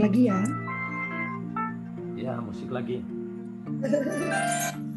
lagi ya. Ya, musik lagi.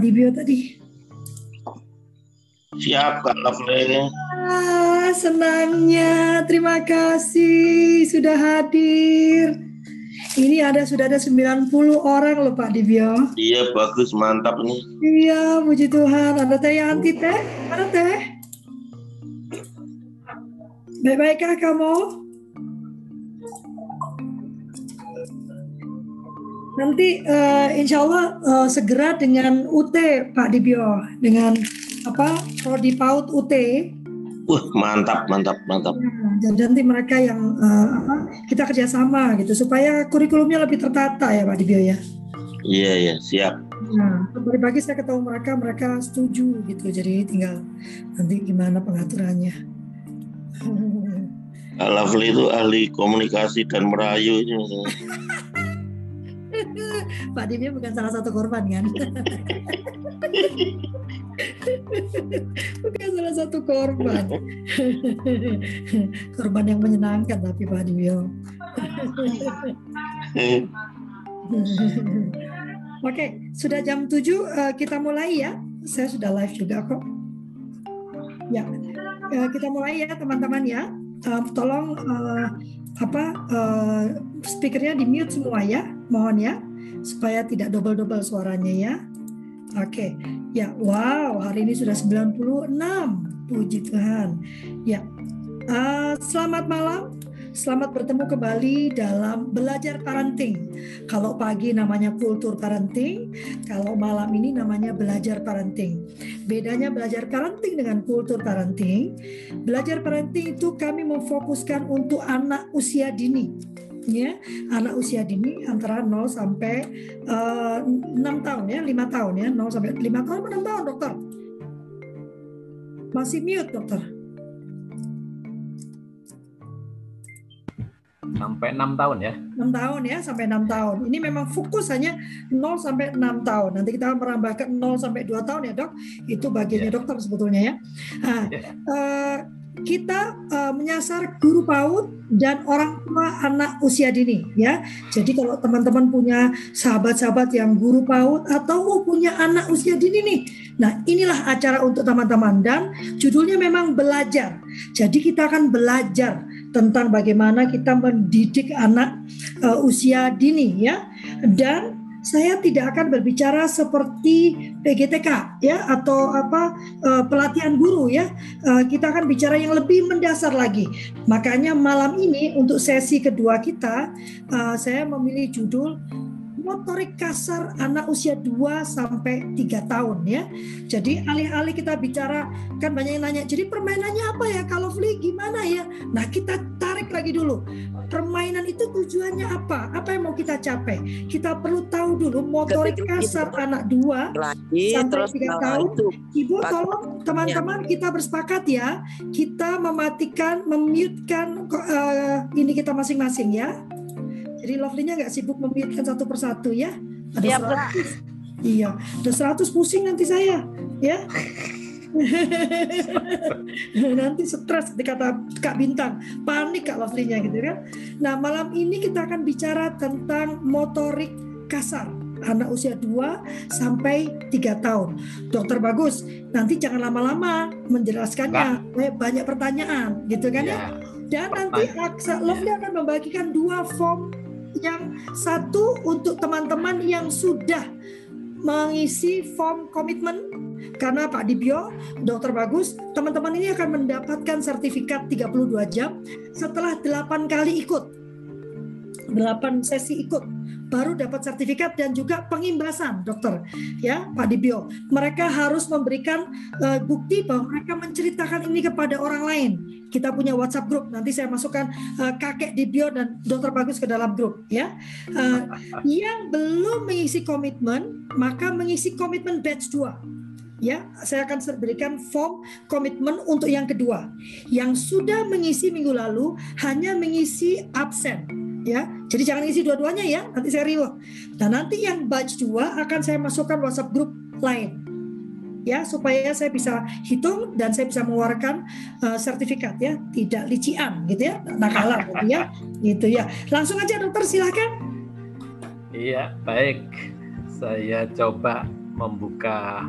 Dibyo tadi? Siap Kak Lovely. Ah, senangnya. Terima kasih sudah hadir. Ini ada sudah ada 90 orang loh Pak Dibyo. Iya bagus mantap nih. Iya, puji Tuhan. Ada teh yang anti teh? Mana teh? Baik-baikkah kamu? Nanti uh, insya Allah uh, segera dengan UT Pak Dibyo dengan apa prodi PAUD UT. Wah mantap mantap mantap. Ya, jadi nanti mereka yang uh, apa kita kerjasama gitu supaya kurikulumnya lebih tertata ya Pak Dibyo ya. Iya iya siap. Nah, tadi pagi saya ketemu mereka, mereka setuju gitu. Jadi tinggal nanti gimana pengaturannya. Lovely itu ahli komunikasi dan merayu. Pak Dibyo bukan salah satu korban kan? bukan salah satu korban. korban yang menyenangkan tapi Pak Dibyo. Oke, sudah jam 7 uh, kita mulai ya. Saya sudah live juga kok. Ya, uh, kita mulai ya teman-teman ya. Uh, tolong uh, apa uh, speakernya di mute semua ya, mohon ya, supaya tidak double-double suaranya ya. Oke, ya wow hari ini sudah 96, puji Tuhan. Ya, uh, selamat malam Selamat bertemu kembali dalam belajar parenting. Kalau pagi namanya kultur parenting, kalau malam ini namanya belajar parenting. Bedanya belajar parenting dengan kultur parenting, belajar parenting itu kami memfokuskan untuk anak usia dini ya anak usia dini antara 0 sampai uh, eh, 6 tahun ya 5 tahun ya 0 sampai 5 tahun 6 tahun dokter masih mute dokter sampai enam tahun ya. Enam tahun ya, sampai enam tahun. Ini memang fokus hanya 0 sampai enam tahun. Nanti kita merambah ke 0 sampai dua tahun ya, Dok. Itu bagiannya yeah. dokter sebetulnya ya. Nah, yeah. Ya. uh, kita uh, menyasar guru PAUD dan orang tua anak usia dini ya. Jadi kalau teman-teman punya sahabat-sahabat yang guru PAUD atau oh, punya anak usia dini nih. Nah, inilah acara untuk teman-teman dan judulnya memang belajar. Jadi kita akan belajar tentang bagaimana kita mendidik anak uh, usia dini ya. Dan saya tidak akan berbicara seperti PGTK ya atau apa uh, pelatihan guru ya. Uh, kita akan bicara yang lebih mendasar lagi. Makanya malam ini untuk sesi kedua kita uh, saya memilih judul motorik kasar anak usia 2 sampai 3 tahun ya. Jadi alih-alih kita bicara kan banyak yang nanya, jadi permainannya apa ya? Kalau Fli gimana ya? Nah, kita tarik lagi dulu. Permainan itu tujuannya apa? Apa yang mau kita capai? Kita perlu tahu dulu motorik kasar anak 2 sampai 3 tahun. Ibu tolong teman-teman kita bersepakat ya. Kita mematikan, memutekan uh, ini kita masing-masing ya. Jadi lovely-nya nggak sibuk memikirkan satu persatu ya. Ada ya, 100. Iya, ada 100 pusing nanti saya, ya. nanti stres dikata Kak Bintang, panik Kak Lovely-nya gitu kan. Nah, malam ini kita akan bicara tentang motorik kasar anak usia 2 sampai 3 tahun. Dokter bagus, nanti jangan lama-lama menjelaskannya. Nah. Banyak pertanyaan gitu kan ya. ya. Dan nanti Aksa Lovely akan membagikan dua form yang satu untuk teman-teman yang sudah mengisi form komitmen karena Pak Dibyo, Dokter Bagus, teman-teman ini akan mendapatkan sertifikat 32 jam setelah 8 kali ikut. 8 sesi ikut baru dapat sertifikat dan juga pengimbasan dokter ya Pak Dibyo mereka harus memberikan uh, bukti bahwa mereka menceritakan ini kepada orang lain. Kita punya WhatsApp grup nanti saya masukkan uh, kakek Dibyo dan dokter bagus ke dalam grup ya. Uh, yang belum mengisi komitmen maka mengisi komitmen batch 2 ya. Saya akan berikan form komitmen untuk yang kedua. Yang sudah mengisi minggu lalu hanya mengisi absen ya. Jadi jangan isi dua-duanya ya, nanti saya riwah. Nah nanti yang batch 2 akan saya masukkan WhatsApp grup lain. ya supaya saya bisa hitung dan saya bisa mengeluarkan uh, sertifikat ya tidak lician gitu ya nakalan gitu ya gitu ya langsung aja dokter silakan iya baik saya coba membuka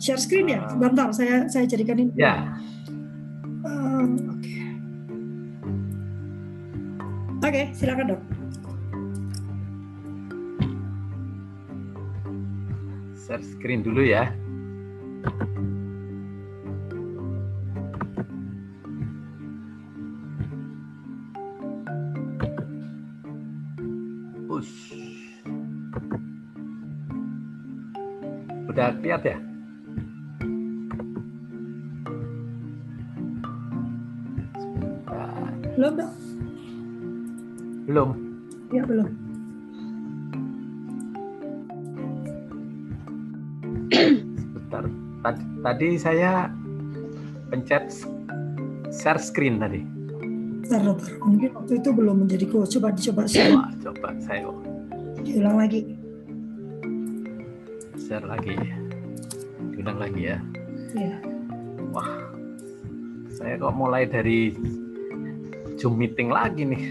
share screen ya sebentar saya saya jadikan ini ya uh, oke okay. Oke okay, silakan dok share screen dulu ya. Udah lihat ya? Belum dong. Belum. Ya belum. Tadi, tadi saya pencet share screen tadi. Bentar, bentar. Mungkin waktu itu belum menjadi go. Coba dicoba share. Wah, coba saya Diulang lagi. Share lagi. Diulang lagi ya. Iya. Wah, saya kok mulai dari Zoom meeting lagi nih.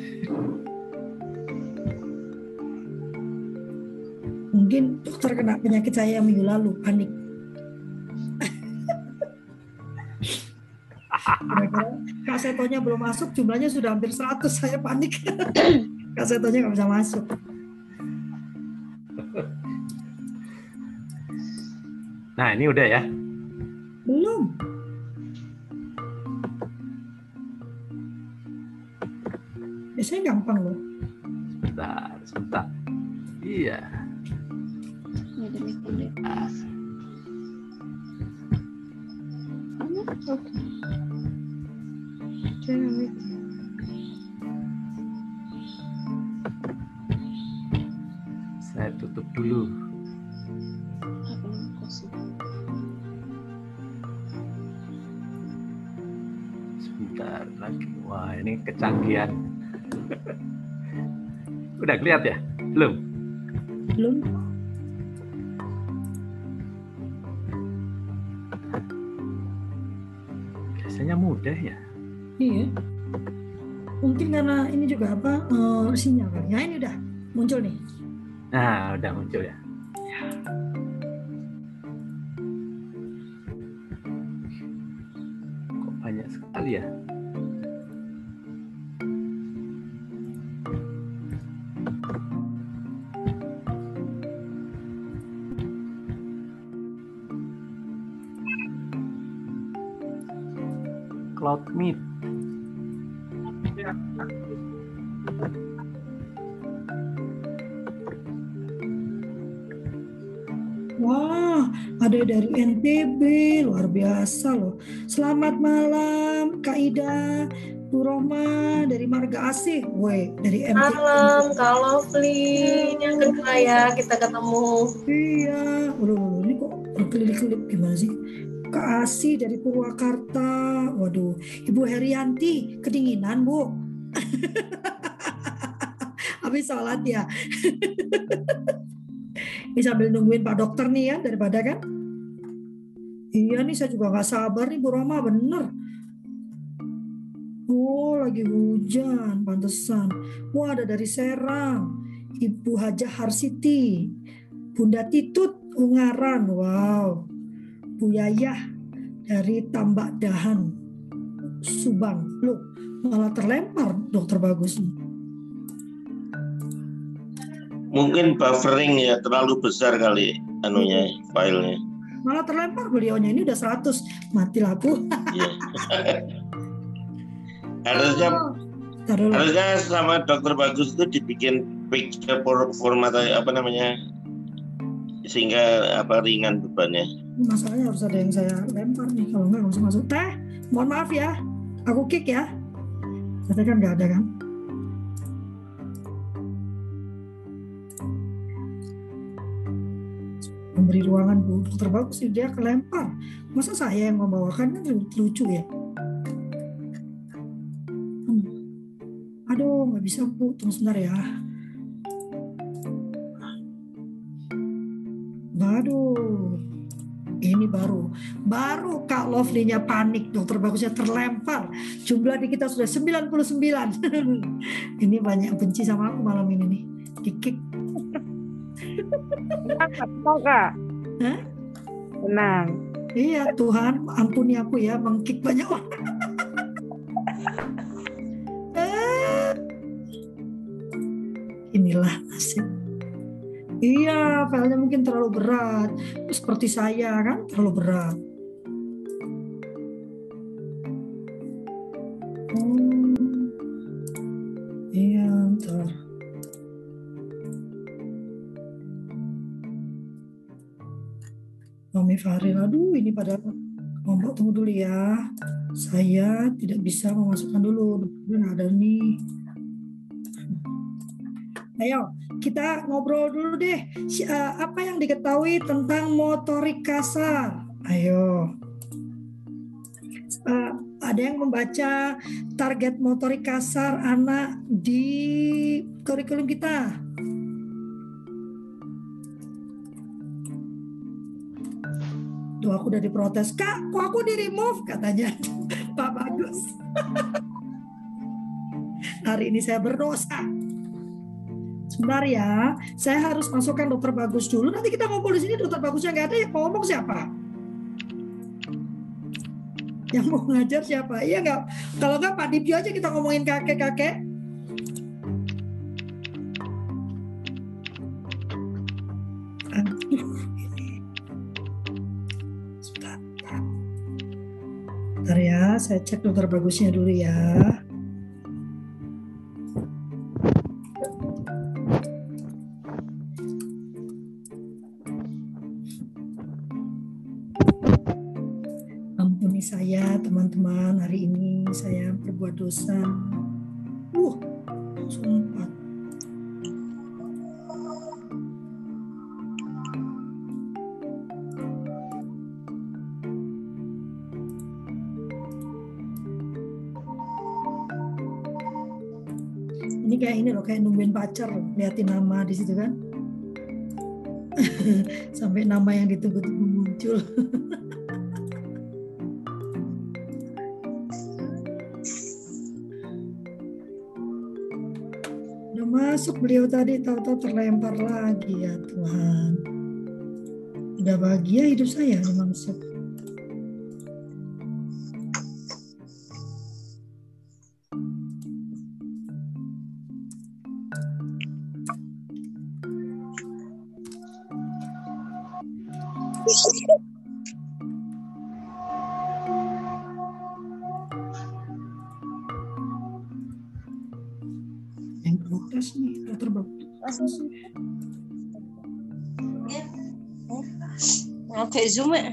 Mungkin dokter kena penyakit saya yang minggu lalu, panik. kasetonya belum masuk, jumlahnya sudah hampir 100, saya panik. kasetonya nggak bisa masuk. Nah, ini udah ya? Belum. Biasanya gampang loh. Sebentar, sebentar. Iya. Saya tutup dulu. Sebentar lagi. Wah, ini kecanggihan. Udah kelihatan ya? Belum? Belum. Mudah ya. Iya. Mungkin karena ini juga apa uh, sinyal kali. Ya ini udah muncul nih. Nah, udah muncul ya. Selamat malam, Kak Ida, Bu Roma dari Marga Asih, woi dari NTB. Malam, Kak Lovely, yang kedua ya kita ketemu. Iya, waduh, ini kok berkelip-kelip gimana sih? Kak Asih dari Purwakarta, waduh, Ibu Herianti, kedinginan Bu. Habis sholat ya. Ini sambil nungguin Pak Dokter nih ya daripada kan. Iya nih saya juga nggak sabar nih Bu Roma bener. Oh lagi hujan pantesan. Wah ada dari Serang. Ibu Hajah Harsiti. Bunda Titut Ungaran. Wow. Bu Yayah dari Tambak Dahan. Subang. Loh malah terlempar dokter bagus nih. Mungkin buffering ya terlalu besar kali anunya filenya. Malah terlempar beliaunya ini udah 100. Mati aku. Iya. harusnya Taruh. harusnya sama dokter bagus itu dibikin picture for- format apa namanya sehingga apa ringan bebannya. Masalahnya harus ada yang saya lempar nih. Kalau nggak bisa masuk. Teh, mohon maaf ya. Aku kick ya. Tapi kan nggak ada kan. Memberi ruangan bu dokter bagus sih dia kelempar. Masa saya yang membawakan kan lucu ya. Hmm. Aduh nggak bisa bu. Tunggu sebentar ya. Aduh. Ini baru, baru Kak Lovely-nya panik, dokter bagusnya terlempar. Jumlah di kita sudah 99. ini banyak benci sama aku malam ini nih. Kikik. Tenang, Kak. Hah? Tenang. Iya, Tuhan ampuni aku ya, mengkik banyak orang. Inilah nasib. Iya, filenya mungkin terlalu berat. Seperti saya kan, terlalu berat. Mami Faril, aduh ini pada ngomong tunggu dulu ya. Saya tidak bisa memasukkan dulu, nggak ada nih. Ayo, kita ngobrol dulu deh. Eh, apa yang diketahui tentang motorik kasar? Ayo. Eh, ada yang membaca target motorik kasar anak di kurikulum kita? Tuh aku udah diprotes, Kak, kok aku di remove katanya Pak Bagus. Hari ini saya berdosa. Sebentar ya, saya harus masukkan dokter Bagus dulu. Nanti kita ngobrol di sini dokter Bagusnya nggak ada, yang mau ngomong siapa? Yang mau ngajar siapa? Iya nggak? Kalau nggak Pak Dipio aja kita ngomongin kakek-kakek. Saya cek dokter Bagusnya dulu ya. Ampuni saya teman-teman hari ini saya berbuat dosa. Uh, sumpah. Loh, kayak nungguin pacar, liatin nama di situ kan. Sampai nama yang ditunggu-tunggu muncul. Udah masuk beliau tadi tahu-tahu terlempar lagi ya Tuhan. Udah bahagia hidup saya nih masuk. Yang protes nih. Oke, zoom ya.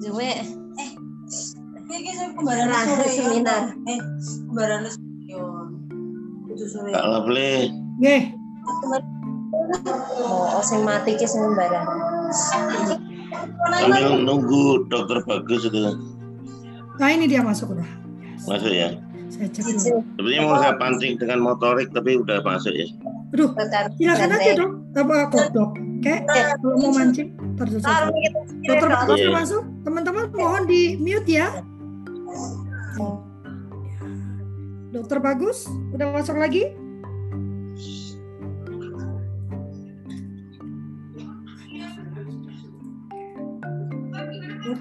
Zoom ya. Kembaran Terakhir sore seminar. Eh, kembaran. Itu sore. Kak Lovely, Nggih, Oh, sing mati ki sing barang. Sambil nunggu dokter bagus itu nah ini dia masuk udah. masuk ya. Saya cek dulu. Sebenarnya mau saya pancing dengan motorik tapi udah masuk ya. Aduh, silakan aja dok. Apa kok dok? Kayak kalau mau mancing, gitu. Dokter bagus Iya. udah masuk. Teman-teman mohon di mute ya. Dokter bagus udah masuk lagi?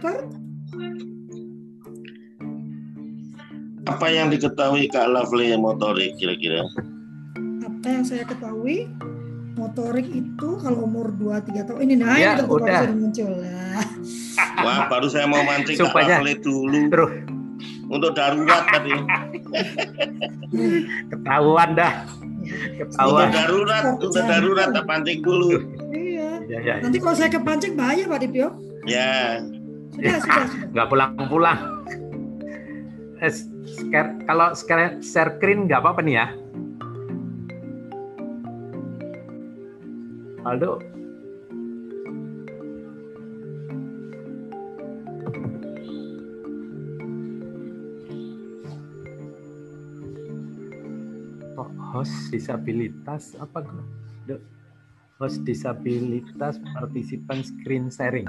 Dokter, Apa yang diketahui Kak Lovely motorik kira-kira? apa yang saya ketahui motorik itu kalau umur 2-3 tahun ini nah Ya, ini dokter udah. muncul Nah, Wah, baru saya mau mancing Kak Supaya- Lovely dulu Terus untuk darurat tadi. ketahuan dah. ya. Untuk Ketahuan. darurat, untuk darurat tak pancing dulu. iya Ya, ya, ya. nanti kalau saya kepancing bahaya Pak Dipio Ya, sudah Nggak pulang-pulang. Eh, kalau share screen nggak apa-apa nih ya. Aldo, host disabilitas? Apa host disabilitas partisipan screen sharing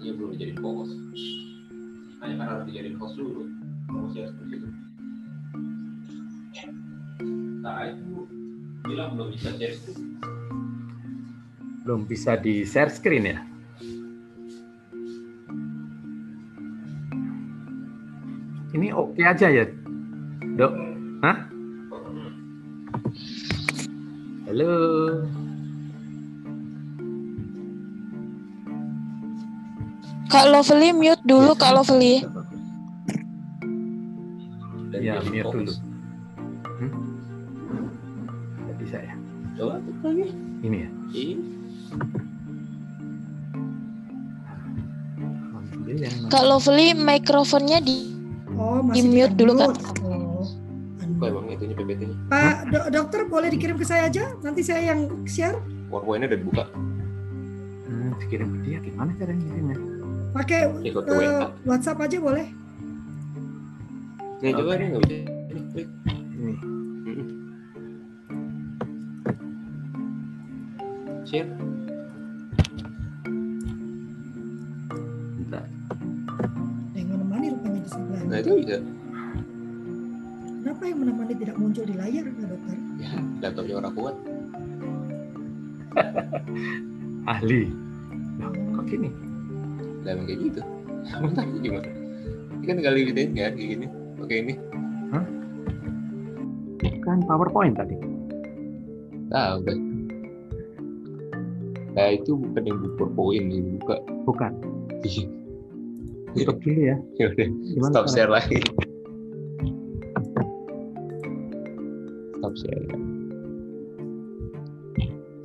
Iya belum dijadiin fokus. Hanya kan harus dijadiin host dulu. Host ya seperti itu. Nah itu bilang belum bisa share screen. Belum bisa di share screen ya? Ini oke aja ya, dok? Hah? Halo. Kak Lovely mute dulu Kak Lovely. Ya, mute dulu. Hmm? Nggak bisa ya? Coba tuh lagi. Ini ya? Iya. Mana? Kak Lovely mikrofonnya di Oh, Di masih mute dulu, Kak. di-unmute. Apa emang itunya PPT-nya? Pak do- dokter boleh dikirim ke saya aja, nanti saya yang share. PowerPoint-nya udah dibuka. Hmm, dikirim ke dia gimana caranya kirimnya? Pakai WA. WhatsApp aja boleh. Nih coba nih nggak bisa. Nih. Share. Bentar. Ada yang menemani rupanya di sebelah. Nah itu bisa. Kenapa yang menemani tidak muncul di layar, Pak Dokter? Ya, laptopnya orang kuat. Ahli. Loh, kok gini? Lah emang kayak gitu. Bentar gimana? Ini kan tinggal dibikin kan kayak gini. Oke ini. Kan PowerPoint tadi. Ah udah. Nah itu bukan yang poin yang buka. Bukan. Tutup dulu ya. Ya udah. Gimana Stop share lagi. Stop share.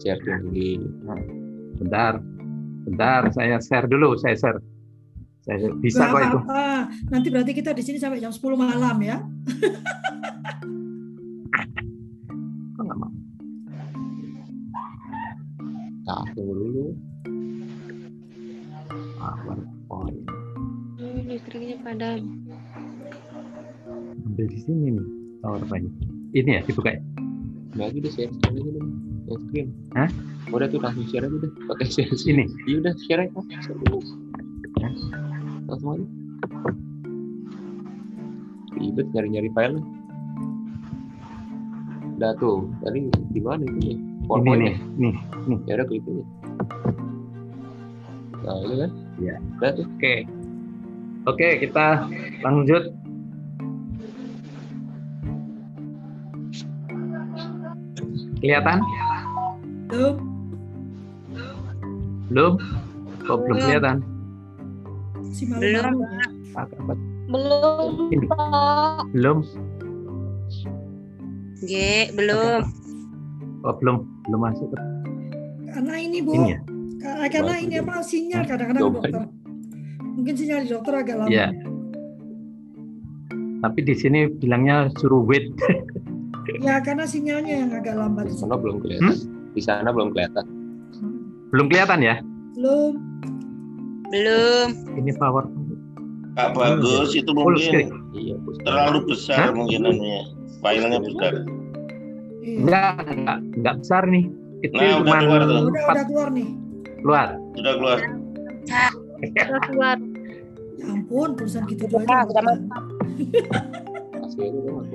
Share dulu. Bentar. Bentar, saya share dulu, saya share. Saya bisa Nggak kok itu. apa-apa. Nanti berarti kita di sini sampai jam 10 malam ya. Kok nggak mau? Nah, tunggu dulu. PowerPoint. listriknya padam. Ambil di sini nih PowerPoint. Ini ya dibuka ya? Nah, itu udah share aja dulu. Yang. Hah? Udah tuh langsung share aja deh. Pakai share screen. Ini. Iya udah share aja. Share dulu. Hah? Langsung aja. Ribet nyari-nyari file. Udah tuh. Tadi di mana itu nih? Ini PowerPoint nih, nih. ya? Ya udah klik aja. Nah, ini kan? Iya. Udah tuh. Oke. Oke, kita lanjut. Kelihatan? Belum. Belum? Kok belum kelihatan? Si ya. Agak apa? belum Ini. Pak. Belum? G, belum. Oh, belum. Belum masuk Karena ini Bu, ini ya? karena, ini apa sinyal kadang-kadang dokter. Mungkin sinyal di dokter agak lama. Iya. Tapi di sini bilangnya suruh wait. Ya karena sinyalnya yang agak lambat. Sana belum kelihatan. Di sana belum kelihatan. Belum kelihatan ya? Belum. Belum. Ini power. Pak Bagus itu mungkin Iya, bos. terlalu besar Hah? mungkinannya. Filenya besar. Iya. Enggak, enggak, enggak besar nih. Kecil Nah, udah keluar tuh. Udah udah keluar nih. keluar. Sudah keluar. Udah keluar. Ya ampun, tulisan gitu dong ke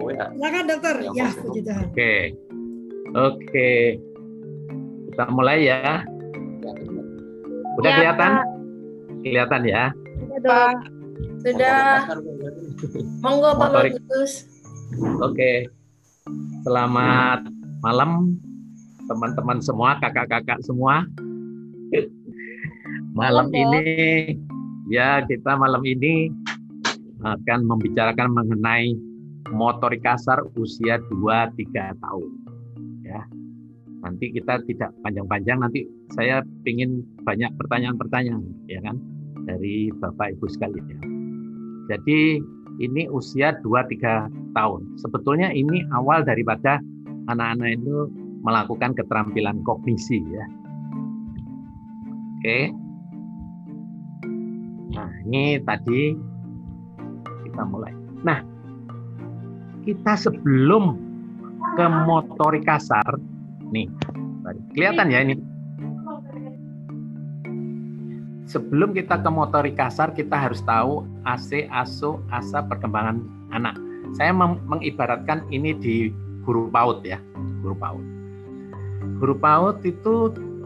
WA. Silakan dokter. Ya, pasti. puji Tuhan. Oke. Oke. Kita mulai ya. Ya. Udah Ya, kelihatan? Pak. Kelihatan ya. Sudah. Sudah. Berarti. Monggo Pak. Bagus. Oke. Selamat malam teman-teman semua, kakak-kakak semua. Malam Dok. ini ya kita malam ini akan membicarakan mengenai motorik kasar usia 2-3 tahun. Ya. Nanti kita tidak panjang-panjang nanti saya ingin banyak pertanyaan-pertanyaan ya kan dari Bapak Ibu sekalian. Jadi ini usia 2-3 tahun. Sebetulnya ini awal daripada anak-anak itu melakukan keterampilan kognisi ya. Oke. Nah, ini tadi kita mulai. Nah, kita sebelum ke motorik kasar nih. kelihatan ya ini. sebelum kita ke motorik kasar kita harus tahu AC, ASO, asa perkembangan anak. Saya mengibaratkan ini di guru PAUD ya, guru PAUD. Guru PAUD itu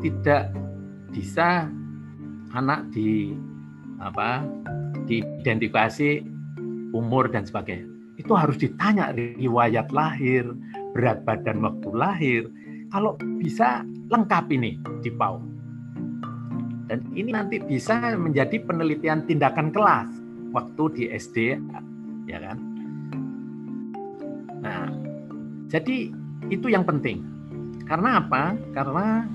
tidak bisa anak di apa diidentifikasi umur dan sebagainya. Itu harus ditanya riwayat lahir, berat badan waktu lahir. Kalau bisa lengkap ini di PAUD dan ini nanti bisa menjadi penelitian tindakan kelas waktu di SD, ya kan? Nah, jadi itu yang penting. Karena apa? Karena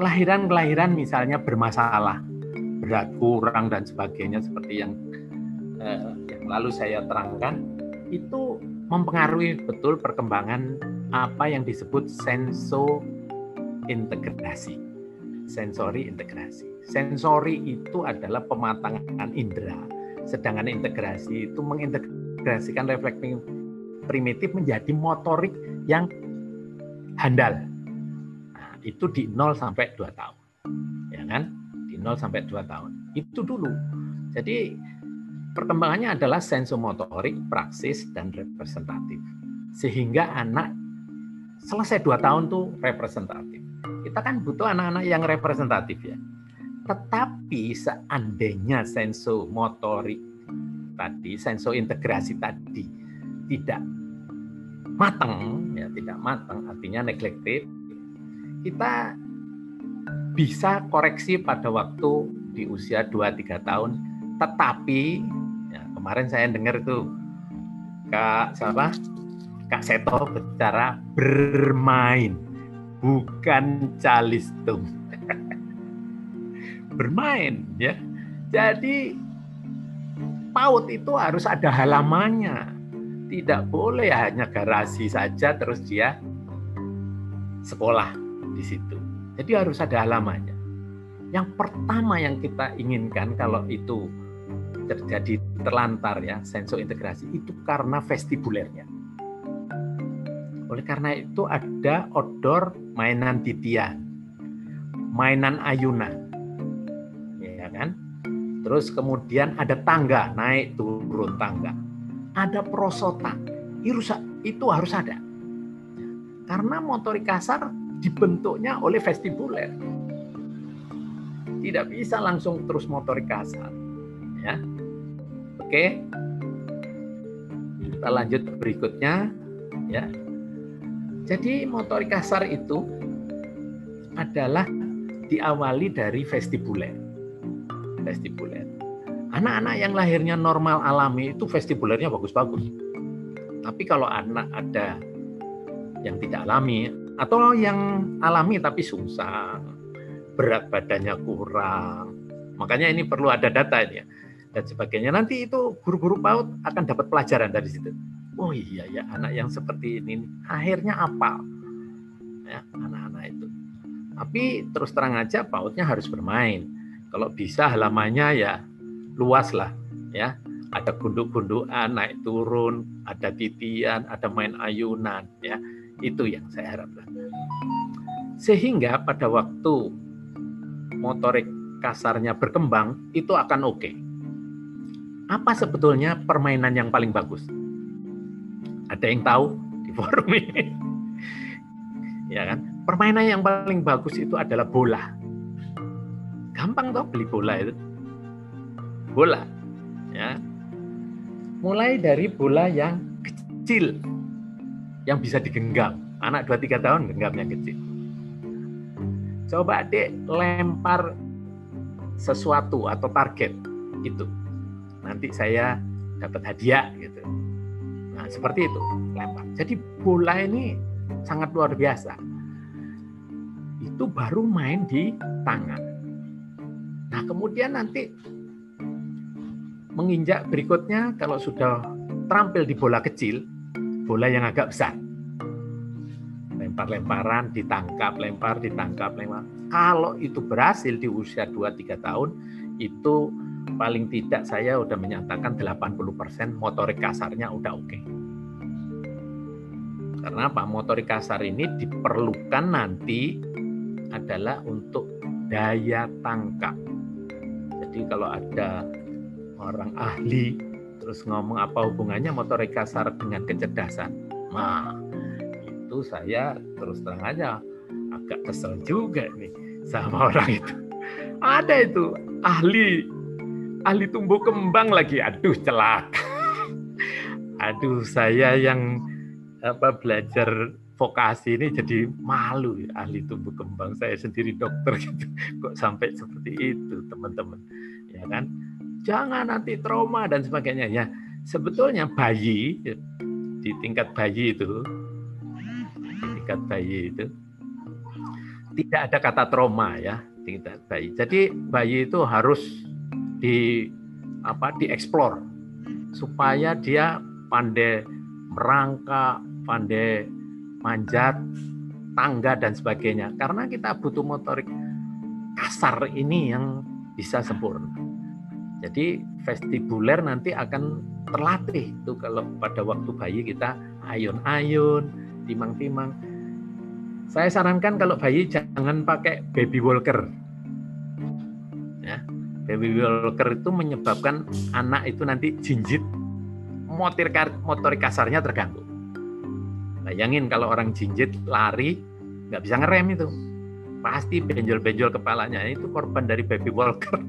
kelahiran-kelahiran misalnya bermasalah, berat kurang dan sebagainya seperti yang eh, yang lalu saya terangkan itu mempengaruhi betul perkembangan apa yang disebut senso integrasi sensori integrasi. Sensori itu adalah pematangan indera, sedangkan integrasi itu mengintegrasikan reflecting primitif menjadi motorik yang handal. Nah, itu di 0 sampai 2 tahun. Ya kan? Di 0 sampai 2 tahun. Itu dulu. Jadi perkembangannya adalah sensomotorik, praksis, dan representatif. Sehingga anak selesai 2 tahun tuh representatif kita kan butuh anak-anak yang representatif ya. Tetapi seandainya senso motorik tadi, senso integrasi tadi tidak matang, ya tidak matang, artinya neglected, kita bisa koreksi pada waktu di usia 2-3 tahun, tetapi ya, kemarin saya dengar itu Kak siapa? Kak Seto bicara bermain bukan calistung. Bermain ya. Jadi PAUD itu harus ada halamannya. Tidak boleh hanya garasi saja terus dia sekolah di situ. Jadi harus ada halamannya. Yang pertama yang kita inginkan kalau itu terjadi terlantar ya senso integrasi itu karena vestibulernya oleh karena itu ada odor mainan titian, mainan ayunan. Ya kan? Terus kemudian ada tangga, naik turun tangga. Ada prosotan. Itu harus ada. Karena motorik kasar dibentuknya oleh vestibuler. Tidak bisa langsung terus motorik kasar. Ya. Oke. Kita lanjut berikutnya ya jadi motorik kasar itu adalah diawali dari vestibuler. Vestibuler. Anak-anak yang lahirnya normal alami itu vestibulernya bagus-bagus. Tapi kalau anak ada yang tidak alami atau yang alami tapi sungsang, berat badannya kurang. Makanya ini perlu ada data ini ya dan sebagainya. Nanti itu guru-guru PAUD akan dapat pelajaran dari situ oh iya ya anak yang seperti ini akhirnya apa ya anak-anak itu. Tapi terus terang aja pautnya harus bermain. Kalau bisa halamannya ya luas lah ya. Ada gunduk-gundukan naik turun ada titian ada main ayunan ya. Itu yang saya harapkan. Sehingga pada waktu motorik kasarnya berkembang itu akan oke. Okay. apa sebetulnya permainan yang paling bagus ada yang tahu di forum ini? ya kan? Permainan yang paling bagus itu adalah bola. Gampang toh beli bola itu. Bola. Ya. Mulai dari bola yang kecil yang bisa digenggam. Anak 2-3 tahun genggamnya kecil. Coba dek lempar sesuatu atau target itu. Nanti saya dapat hadiah gitu seperti itu lempar. Jadi bola ini sangat luar biasa. Itu baru main di tangan. Nah, kemudian nanti menginjak berikutnya kalau sudah terampil di bola kecil, bola yang agak besar. Lempar-lemparan, ditangkap, lempar, ditangkap, lempar. Kalau itu berhasil di usia 2-3 tahun, itu paling tidak saya sudah menyatakan 80% motorik kasarnya udah oke. Okay. Karena apa? Motorik kasar ini diperlukan nanti adalah untuk daya tangkap. Jadi kalau ada orang ahli terus ngomong apa hubungannya motorik kasar dengan kecerdasan, nah itu saya terus terang aja agak kesel juga nih sama orang itu. Ada itu ahli ahli tumbuh kembang lagi, aduh celaka. Aduh saya yang apa belajar vokasi ini jadi malu ya, ahli tumbuh kembang. Saya sendiri dokter gitu. Kok sampai seperti itu teman-teman? Ya kan? Jangan nanti trauma dan sebagainya. Ya sebetulnya bayi ya, di tingkat bayi itu di tingkat bayi itu tidak ada kata trauma ya tingkat bayi. Jadi bayi itu harus di apa dieksplor supaya dia pandai merangkak, pandai manjat, tangga dan sebagainya. Karena kita butuh motorik kasar ini yang bisa sempurna. Jadi vestibuler nanti akan terlatih itu kalau pada waktu bayi kita ayun-ayun, timang-timang. Saya sarankan kalau bayi jangan pakai baby walker. Baby walker itu menyebabkan anak itu nanti jinjit motor motorik kasarnya terganggu. Bayangin kalau orang jinjit lari nggak bisa ngerem itu, pasti benjol-benjol kepalanya. Itu korban dari baby walker.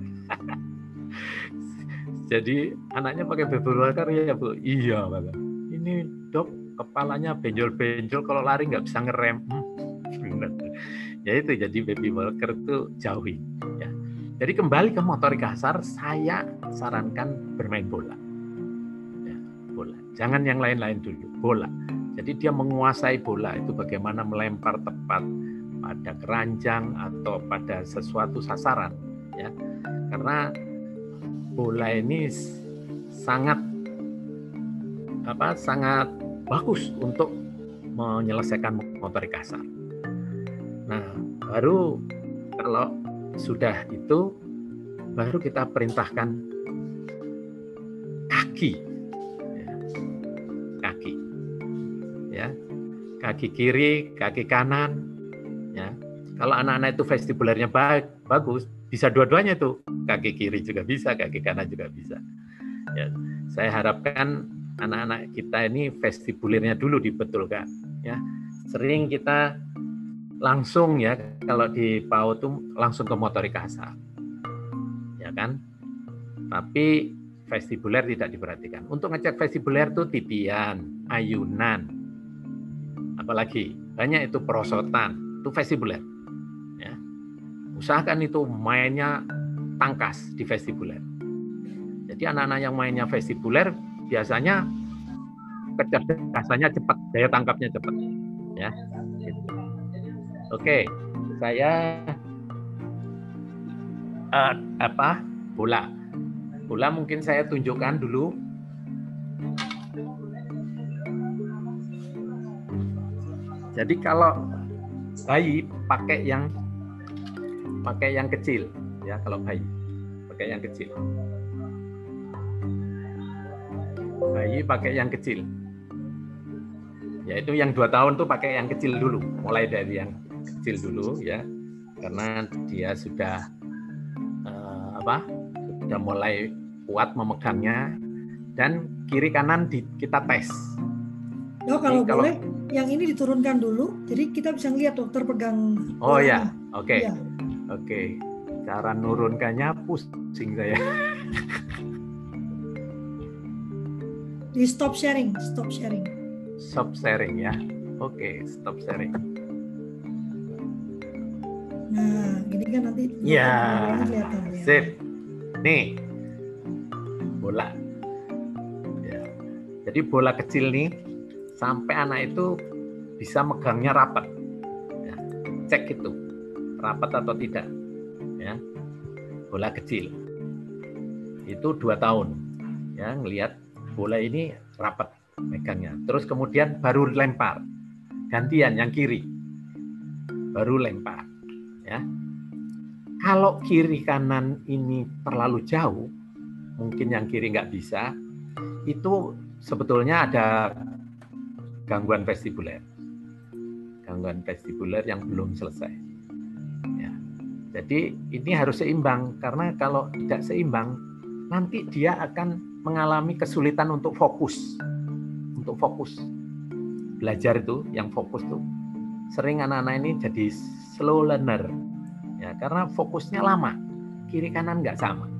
Jadi anaknya pakai baby walker ya bu, iya bapak. Ini dok kepalanya benjol-benjol kalau lari nggak bisa ngerem. Hmm, ya itu jadi baby walker itu jauhi. Ya. Jadi kembali ke motorik kasar, saya sarankan bermain bola bola. Jangan yang lain-lain dulu, bola. Jadi dia menguasai bola itu bagaimana melempar tepat pada keranjang atau pada sesuatu sasaran ya. Karena bola ini sangat apa sangat bagus untuk menyelesaikan motorik kasar. Nah, baru kalau sudah itu baru kita perintahkan kaki kaki kiri, kaki kanan. Ya. Kalau anak-anak itu vestibulernya bagus, bisa dua-duanya tuh. Kaki kiri juga bisa, kaki kanan juga bisa. Ya. Saya harapkan anak-anak kita ini vestibulernya dulu dibetulkan. Ya. Sering kita langsung ya kalau di PAUD tuh langsung ke motorik kasar. Ya kan? Tapi vestibuler tidak diperhatikan. Untuk ngecek vestibuler tuh titian, ayunan, apalagi banyak itu perosotan, itu vestibuler. Ya. Usahakan itu mainnya tangkas di vestibuler. Jadi anak-anak yang mainnya vestibuler biasanya kecerdasannya cepat, daya tangkapnya cepat. Ya. Oke, saya uh, apa bola bola mungkin saya tunjukkan dulu Jadi kalau bayi pakai yang pakai yang kecil ya kalau bayi pakai yang kecil. Bayi pakai yang kecil. Yaitu yang dua tahun tuh pakai yang kecil dulu, mulai dari yang kecil dulu ya, karena dia sudah uh, apa? Sudah mulai kuat memegangnya dan kiri kanan di, kita tes. Oh kalau, Jadi, kalau boleh yang ini diturunkan dulu, jadi kita bisa lihat dokter pegang. Oh ya, oke, okay. ya. oke. Okay. Cara nurunkannya pusing saya. Di stop sharing, stop sharing. Stop sharing ya, oke, okay, stop sharing. Nah, ini kan nanti. Ya, ya. sip. Nih, bola. Ya. Jadi bola kecil nih sampai anak itu bisa megangnya rapat. Ya, cek itu rapat atau tidak. Ya, bola kecil itu dua tahun. Ya, ngelihat bola ini rapat megangnya. Terus kemudian baru lempar, gantian yang kiri, baru lempar. Ya, kalau kiri kanan ini terlalu jauh, mungkin yang kiri nggak bisa, itu sebetulnya ada gangguan vestibuler. Gangguan vestibuler yang belum selesai. Ya. Jadi ini harus seimbang karena kalau tidak seimbang nanti dia akan mengalami kesulitan untuk fokus. Untuk fokus. Belajar itu yang fokus tuh sering anak-anak ini jadi slow learner. Ya, karena fokusnya lama. Kiri kanan nggak sama.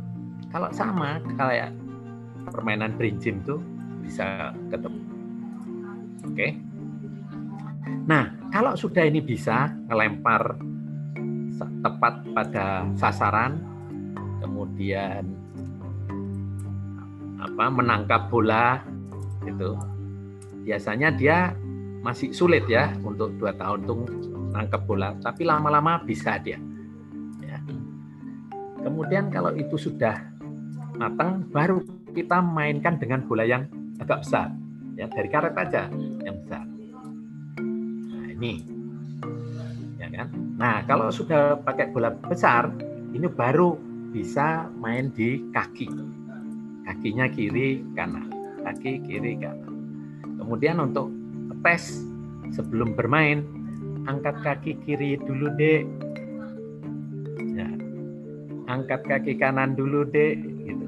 Kalau sama kayak permainan prinsip tuh bisa ketemu. Oke. Nah, kalau sudah ini bisa ngelempar tepat pada sasaran, kemudian apa menangkap bola itu biasanya dia masih sulit ya untuk dua tahun tuh nangkap bola tapi lama-lama bisa dia. Ya. kemudian kalau itu sudah matang baru kita mainkan dengan bola yang agak besar. Ya dari karet aja yang besar. Nah ini. Ya kan? Nah kalau sudah pakai bola besar ini baru bisa main di kaki. Kakinya kiri kanan. Kaki kiri kanan. Kemudian untuk tes sebelum bermain angkat kaki kiri dulu dek. Ya. angkat kaki kanan dulu dek gitu.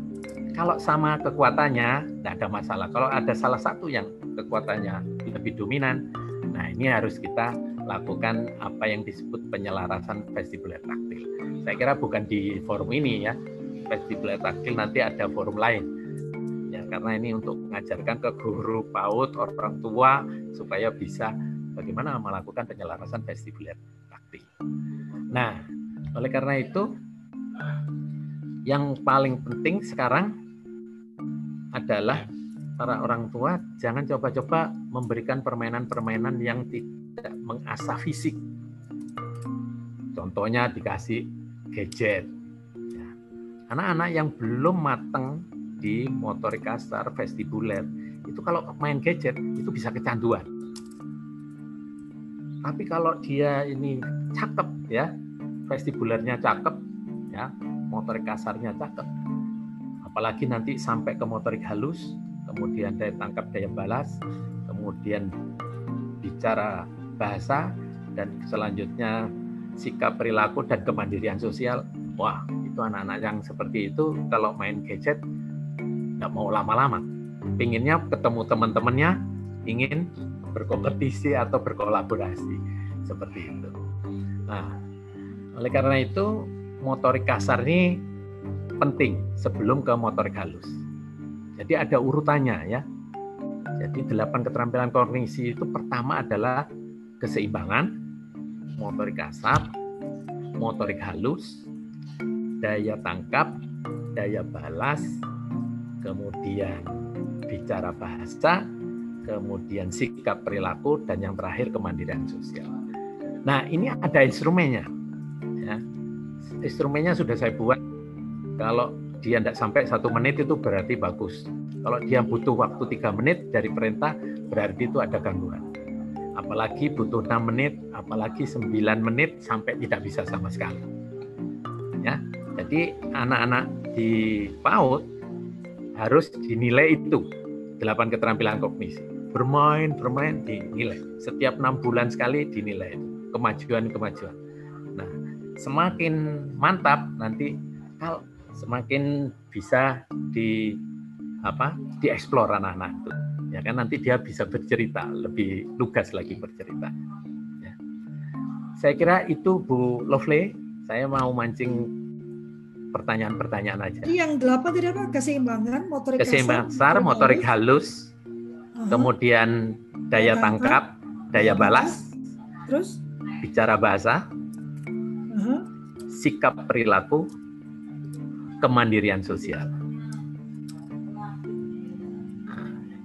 Kalau sama kekuatannya tidak ada masalah. Kalau ada salah satu yang kekuatannya lebih dominan nah ini harus kita lakukan apa yang disebut penyelarasan vestibular taktil saya kira bukan di forum ini ya. Vestibular taktil nanti ada forum lain. Ya karena ini untuk mengajarkan ke guru PAUD orang tua supaya bisa bagaimana melakukan penyelarasan vestibular taktil. Nah, oleh karena itu yang paling penting sekarang adalah para orang tua jangan coba-coba memberikan permainan-permainan yang tidak mengasah fisik. Contohnya dikasih gadget, ya. anak-anak yang belum matang di motorik kasar, vestibuler, itu kalau main gadget itu bisa kecanduan. Tapi kalau dia ini cakep ya, vestibulernya cakep ya, motorik kasarnya cakep. Apalagi nanti sampai ke motorik halus, kemudian daya tangkap daya balas, kemudian bicara bahasa dan selanjutnya sikap perilaku dan kemandirian sosial. Wah, itu anak-anak yang seperti itu kalau main gadget nggak mau lama-lama. Pinginnya ketemu teman-temannya, ingin berkompetisi atau berkolaborasi seperti itu. Nah, oleh karena itu motorik kasar ini penting sebelum ke motorik halus. Jadi ada urutannya ya. Jadi delapan keterampilan kognisi itu pertama adalah keseimbangan, motorik kasar, motorik halus, daya tangkap, daya balas, kemudian bicara bahasa, kemudian sikap perilaku, dan yang terakhir kemandirian sosial. Nah ini ada instrumennya. Ya. Instrumennya sudah saya buat. Kalau dia tidak sampai satu menit itu berarti bagus. Kalau dia butuh waktu tiga menit dari perintah berarti itu ada gangguan. Apalagi butuh enam menit, apalagi sembilan menit sampai tidak bisa sama sekali. Ya, jadi anak-anak di PAUD harus dinilai itu delapan keterampilan kognisi. Bermain, bermain dinilai. Setiap enam bulan sekali dinilai kemajuan-kemajuan. Nah, semakin mantap nanti kalau semakin bisa di apa dieksplor anak-anak itu ya kan nanti dia bisa bercerita lebih lugas lagi bercerita ya. saya kira itu Bu Lovely saya mau mancing pertanyaan-pertanyaan aja yang delapan tadi apa keseimbangan motorik keseimbangan kasar motorik halus. Kemudian daya tangkap daya balas terus bicara bahasa Aha. sikap perilaku kemandirian sosial.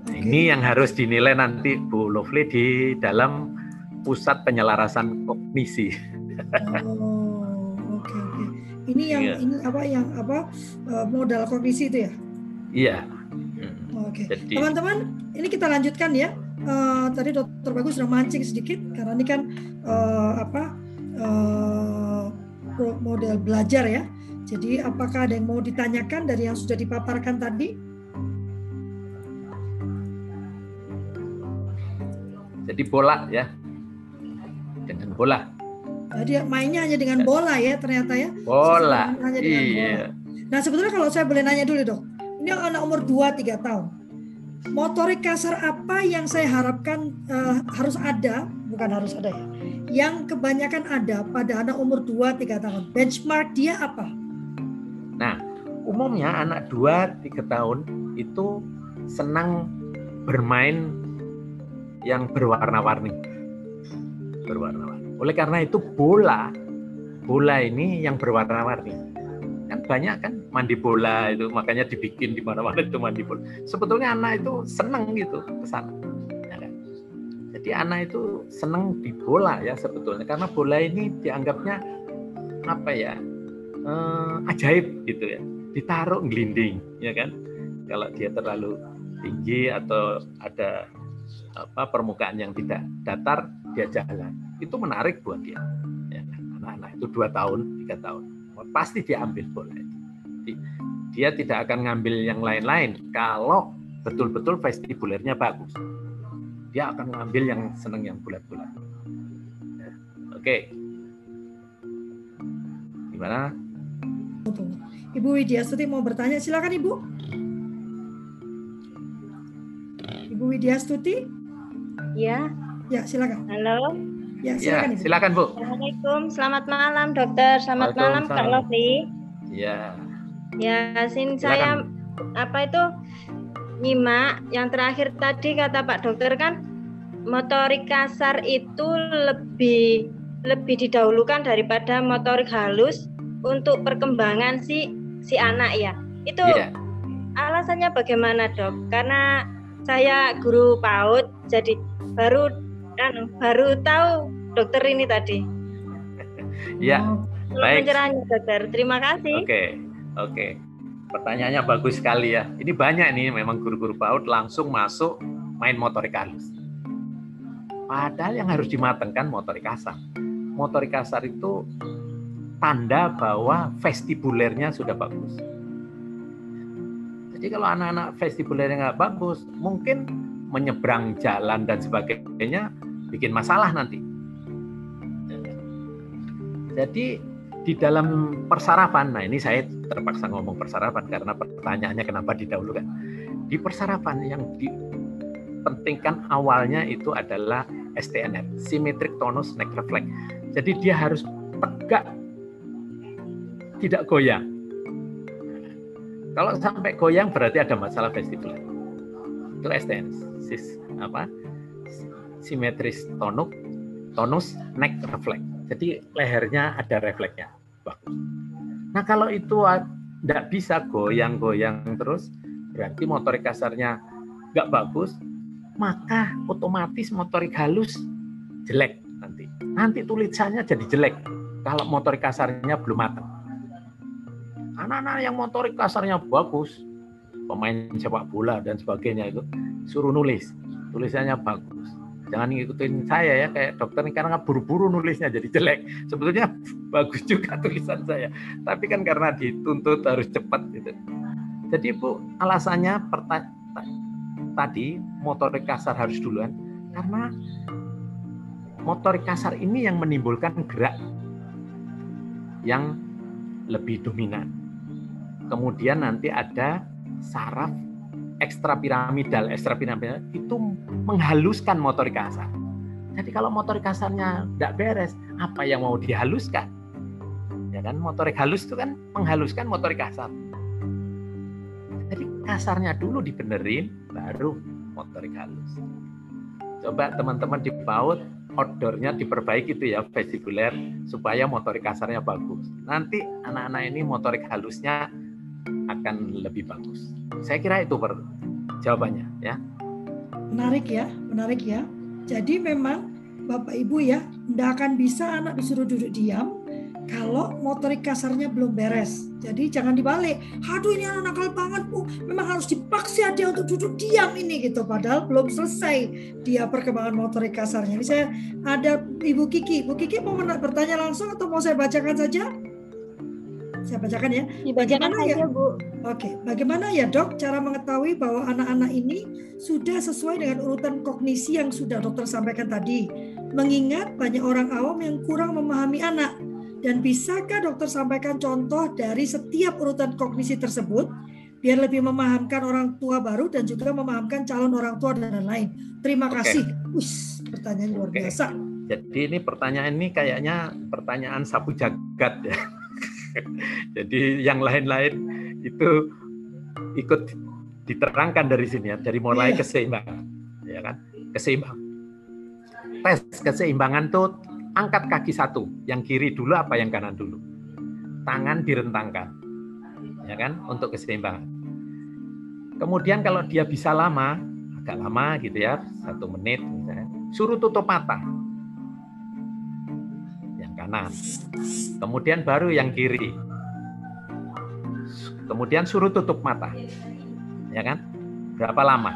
Nah, ini yang harus dinilai nanti Bu Lovely di dalam pusat penyelarasan kognisi. Oh, oke oke. Ini yang Iya. ini apa yang apa eh, modal kognisi itu ya? Iya. Oke. Jadi- Teman-teman, ini kita lanjutkan ya. Eh, tadi Dokter Bagus sudah mancing sedikit karena ini kan eh, apa pro- model belajar ya. Jadi apakah ada yang mau ditanyakan dari yang sudah dipaparkan tadi? Jadi bola ya. Dengan bola. Dia mainnya hanya dengan bola ya ternyata ya. Bola. Hanya dengan Iya. bola. Nah sebetulnya kalau saya boleh nanya dulu dok, ini anak umur 2-3 tahun. Motorik kasar apa yang saya harapkan eh, harus ada, bukan harus ada ya, yang kebanyakan ada pada anak umur 2-3 tahun. Benchmark dia apa? Nah, umumnya anak 2-3 tahun itu senang bermain yang berwarna-warni. Berwarna-warni. Oleh karena itu bola, bola ini yang berwarna-warni. Kan banyak kan mandi bola itu, makanya dibikin di mana-mana itu mandi bola. Sebetulnya anak itu senang gitu ke sana. ya kan? Jadi anak itu senang di bola ya sebetulnya karena bola ini dianggapnya apa ya eh, ajaib gitu ya ditaruh gelinding ya kan kalau dia terlalu tinggi atau ada apa permukaan yang tidak datar dia jalan itu menarik buat dia ya kan? anak-anak itu dua tahun tiga tahun pasti dia ambil bola itu. Jadi, dia tidak akan ngambil yang lain-lain. Kalau betul-betul vestibulernya bagus dia akan ngambil yang seneng yang bulat-bulat Ya, oke. Gimana? Ibu Widya Stuti mau bertanya, silakan Ibu. Ibu Widya Stuti, Ya, ya silakan. halo. Ya ya silakan Ibu. silakan bu Assalamualaikum. Selamat malam, dokter. Selamat malam, Kak. Lovely. ya Ya, sin saya apa itu nyimak yang terakhir tadi kata Pak Dokter kan motorik kasar itu lebih lebih didahulukan daripada motorik halus untuk perkembangan si si anak ya. Itu Iya. alasannya bagaimana, Dok? Karena saya guru PAUD jadi baru anu, baru tahu dokter ini tadi. ya Baik. pencerahannya, dokter. Terima kasih. Oke, oke. Pertanyaannya bagus sekali ya. Ini banyak nih memang guru-guru PAUD langsung masuk main motorik halus. Padahal yang harus dimatengkan motorik kasar. Motorik kasar itu tanda bahwa vestibulernya sudah bagus. Jadi kalau anak-anak vestibulernya nggak bagus, mungkin menyeberang jalan dan sebagainya bikin masalah nanti. Jadi di dalam persarapan, nah ini saya terpaksa ngomong persarapan karena pertanyaannya kenapa didahulukan. Di persarapan yang dipentingkan awalnya itu adalah STNF, Symmetric Tonus Neck Reflex. Jadi dia harus tegak, tidak goyang. Kalau sampai goyang berarti ada masalah vestibular. Itu STN, sis, apa? Simetris tonuk, tonus neck reflex. Jadi lehernya ada refleksnya. Bagus. Nah kalau itu tidak bisa goyang-goyang terus, berarti motorik kasarnya nggak bagus, maka otomatis motorik halus jelek nanti. Nanti tulisannya jadi jelek kalau motorik kasarnya belum matang. Anak-anak yang motorik kasarnya bagus, pemain sepak bola dan sebagainya itu suruh nulis, tulisannya bagus. Jangan ngikutin saya ya kayak dokter ini karena buru-buru nulisnya jadi jelek. Sebetulnya bagus juga tulisan saya, tapi kan karena dituntut harus cepat gitu. Jadi Bu, alasannya perta- tadi motorik kasar harus duluan karena motorik kasar ini yang menimbulkan gerak yang lebih dominan. Kemudian nanti ada saraf ekstrapiramidal. Ekstrapiramidal itu menghaluskan motorik kasar. Jadi kalau motorik kasarnya tidak beres, apa yang mau dihaluskan? Ya kan, motorik halus itu kan menghaluskan motorik kasar. Jadi kasarnya dulu dibenerin, baru motorik halus. Coba teman-teman di PAUD, outdoornya diperbaiki itu ya vestibuler supaya motorik kasarnya bagus. Nanti anak-anak ini motorik halusnya akan lebih bagus. Saya kira itu per jawabannya ya. Menarik ya, menarik ya. Jadi memang Bapak Ibu ya, tidak akan bisa anak disuruh duduk diam kalau motorik kasarnya belum beres. Jadi jangan dibalik. Aduh ini anak nakal banget bu. Memang harus dipaksa dia untuk duduk diam ini gitu. Padahal belum selesai dia perkembangan motorik kasarnya. Ini saya ada Ibu Kiki. Bu Kiki mau bertanya langsung atau mau saya bacakan saja? Saya bacakan ya. Dibacakan Bagaimana ya? saja, Bu. Oke, bagaimana ya dok cara mengetahui bahwa anak-anak ini sudah sesuai dengan urutan kognisi yang sudah dokter sampaikan tadi? Mengingat banyak orang awam yang kurang memahami anak. Dan bisakah dokter sampaikan contoh dari setiap urutan kognisi tersebut biar lebih memahamkan orang tua baru dan juga memahamkan calon orang tua dan lain-lain. Terima Oke. kasih. Wis, pertanyaan luar biasa. Jadi ini pertanyaan ini kayaknya pertanyaan sapu jagat ya. Jadi yang lain-lain itu ikut diterangkan dari sini ya, dari mulai Iya. keseimbangan, ya kan? Keseimbangan. Tes keseimbangan tuh angkat kaki satu, yang kiri dulu apa yang kanan dulu. Tangan direntangkan, ya kan? Untuk keseimbangan. Kemudian kalau dia bisa lama, agak lama gitu ya, satu menit misalnya, suruh tutup mata. Kanan. Kemudian baru yang kiri. Kemudian suruh tutup mata. Ya kan? Berapa lama?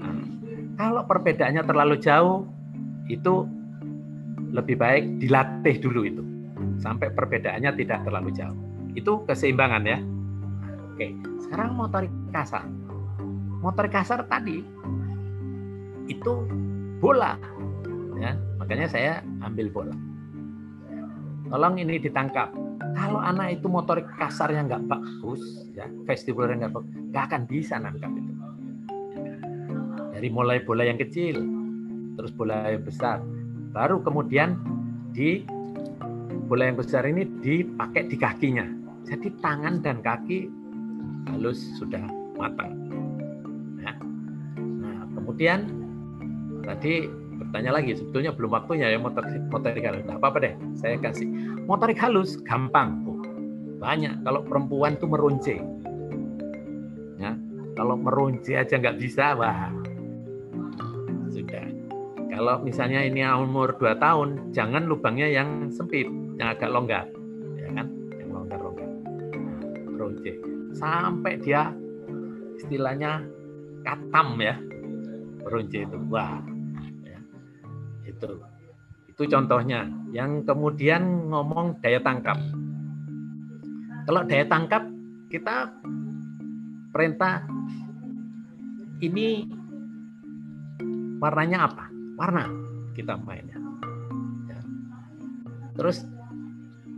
Nah, kalau perbedaannya terlalu jauh, itu lebih baik dilatih dulu itu. Sampai perbedaannya tidak terlalu jauh. Itu keseimbangan ya. Oke, sekarang motorik kasar. Motorik kasar tadi itu bola. Ya, makanya saya ambil bola. Tolong ini ditangkap. Kalau anak itu motorik kasarnya nggak bagus, ya vestibularnya nggak bagus, nggak akan bisa nangkap itu. Dari mulai bola yang kecil, terus bola yang besar, baru kemudian di bola yang besar ini dipakai di kakinya. Jadi tangan dan kaki halus sudah matang. Ya. Nah, kemudian tadi bertanya lagi, sebetulnya belum waktunya ya motorik motorik halus. Nah, apa-apa deh, saya kasih. Motorik halus gampang, Bu. Banyak. Kalau perempuan tuh meronce. Ya, kalau meronce aja nggak bisa, wah sudah. Kalau misalnya ini umur 2 tahun, jangan lubangnya yang sempit, yang agak longgar, ya kan? Yang longgar-longgar. Nah, meronce. Sampai dia istilahnya katam ya, meronce itu. Wah. Itu itu contohnya. Yang kemudian ngomong daya tangkap. Kalau daya tangkap kita perintah ini warnanya apa? Warna kita mainnya. Ya. Terus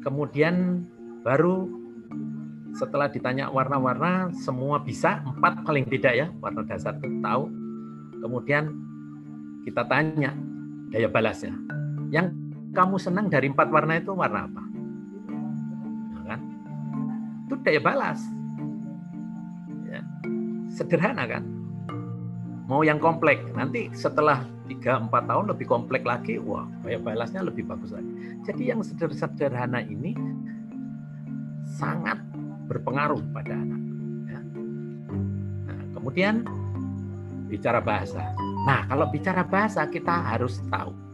kemudian baru setelah ditanya warna-warna semua bisa empat paling tidak ya warna dasar itu tahu. Kemudian kita tanya daya balasnya. Yang kamu senang dari empat warna itu warna apa? Nah, kan? Itu daya balas. Ya. Sederhana kan? Mau yang komplek, nanti setelah 3-4 tahun lebih komplek lagi, wah daya balasnya lebih bagus lagi. Jadi yang sederhana ini sangat berpengaruh pada anak. Ya. Nah, kemudian bicara bahasa. Nah, kalau bicara bahasa kita harus tahu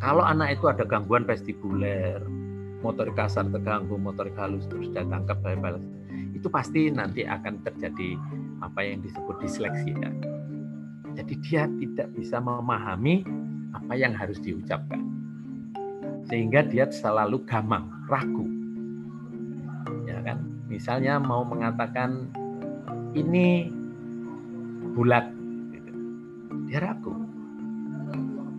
kalau anak itu ada gangguan vestibuler, motorik kasar terganggu, motorik halus terus tangkap daya balas, itu pasti nanti akan terjadi apa yang disebut disleksia. Jadi dia tidak bisa memahami apa yang harus diucapkan. Sehingga dia selalu gamang, ragu. Ya kan? Misalnya mau mengatakan ini bulat. Dia ragu.